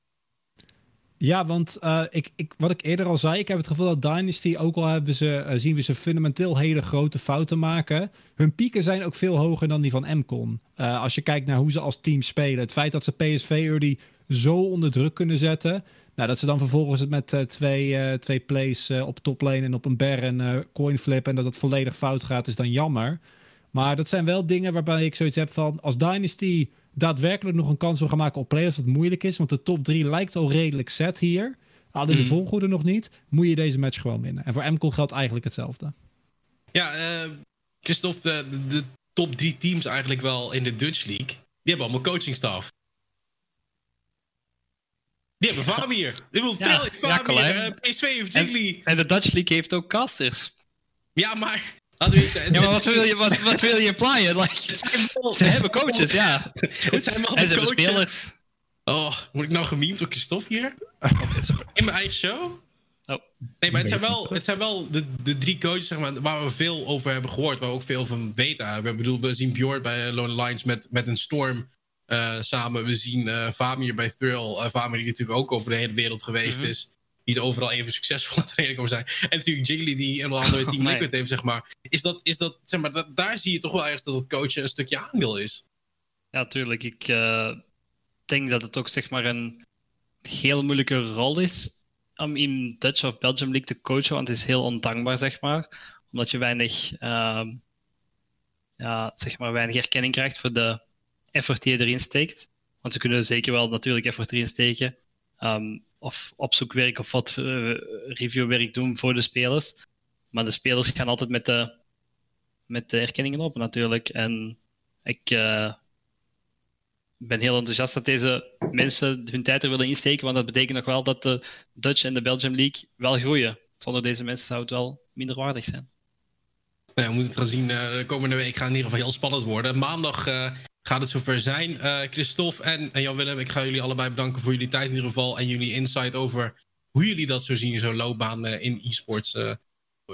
Ja, want uh, ik, ik, wat ik eerder al zei, ik heb het gevoel dat Dynasty, ook al hebben ze, uh, zien we ze fundamenteel hele grote fouten maken, hun pieken zijn ook veel hoger dan die van MCON. Uh, als je kijkt naar hoe ze als team spelen, het feit dat ze PSV early zo onder druk kunnen zetten, nou, dat ze dan vervolgens het met twee, twee plays op toplane en op een ber en coin flip en dat het volledig fout gaat, is dan jammer. Maar dat zijn wel dingen waarbij ik zoiets heb van, als Dynasty daadwerkelijk nog een kans wil gaan maken op playoffs, wat moeilijk is. Want de top 3 lijkt al redelijk set hier. Alleen de mm. volgorde nog niet. Moet je deze match gewoon winnen. En voor MCOL geldt eigenlijk hetzelfde. Ja, Christophe, de, de, top drie teams eigenlijk wel in de Dutch League. Die hebben allemaal coachingstaf. Die hebben Vamir. Die wil ja, Vamir, ja, PSV heeft Jiggly. En, en, de Dutch League heeft ook casters. Ja, maar ja, maar wat wil je, wat, wat wil je applyen? Like, ze hebben coaches, ja. Het zijn wel en de coaches. spelers. Oh, word ik nou gememd door Christophe hier? In mijn eigen show? Oh. Nee, maar het zijn wel, het zijn wel de, de drie coaches zeg maar, waar we veel over hebben gehoord. Waar we ook veel van weten. We, bedoel, we zien Bjorn bij Lone Lions met, met een storm uh, samen. We zien uh, Famir bij Thrill. Uh, Famir die natuurlijk ook over de hele wereld geweest -hmm. is niet overal even succesvol aan het trainen komen zijn. En natuurlijk Jiggly die een andere team oh, Liquid heeft, zeg maar. Is dat, is dat, zeg maar, dat, daar zie je toch wel ergens dat het coachen een stukje aandeel is. Ja, tuurlijk. Ik denk dat het ook, zeg maar, een heel moeilijke rol is om in Dutch of Belgium League te coachen, want het is heel ondankbaar, zeg maar. Omdat je weinig, uh, ja, zeg maar, weinig erkenning krijgt voor de effort die je erin steekt. Want ze kunnen zeker wel natuurlijk effort erin steken. Um, of opzoekwerk of wat uh, reviewwerk doen voor de spelers. Maar de spelers gaan altijd met de, met de erkenningen op natuurlijk. En ik uh, ben heel enthousiast dat deze mensen hun tijd er willen insteken, want dat betekent nog wel dat de Dutch en de Belgium League wel groeien. Zonder deze mensen zou het wel minder waardig zijn. Nou we moeten het gaan zien. Uh, de komende week gaat in ieder geval heel spannend worden. Maandag gaat het zover zijn. Uh, Christophe en, en Jan-Willem, ik ga jullie allebei bedanken voor jullie tijd in ieder geval. En jullie insight over hoe jullie dat zo zien zo'n loopbaan uh, in e-sports. Uh.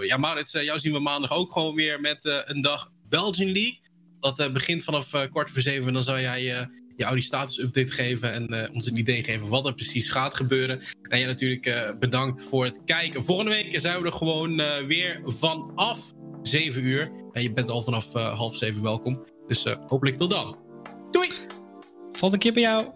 Ja, Maurits, jou zien we maandag ook gewoon weer met een dag Belgian League. Dat begint vanaf kwart voor zeven. Dan zou jij jou die status update geven en ons een idee geven wat er precies gaat gebeuren. En jij natuurlijk bedankt voor het kijken. Volgende week zijn we er gewoon weer vanaf 7 uur. En je bent al vanaf half 7 welkom. Dus hopelijk tot dan. Doei! Volgende keer bij jou.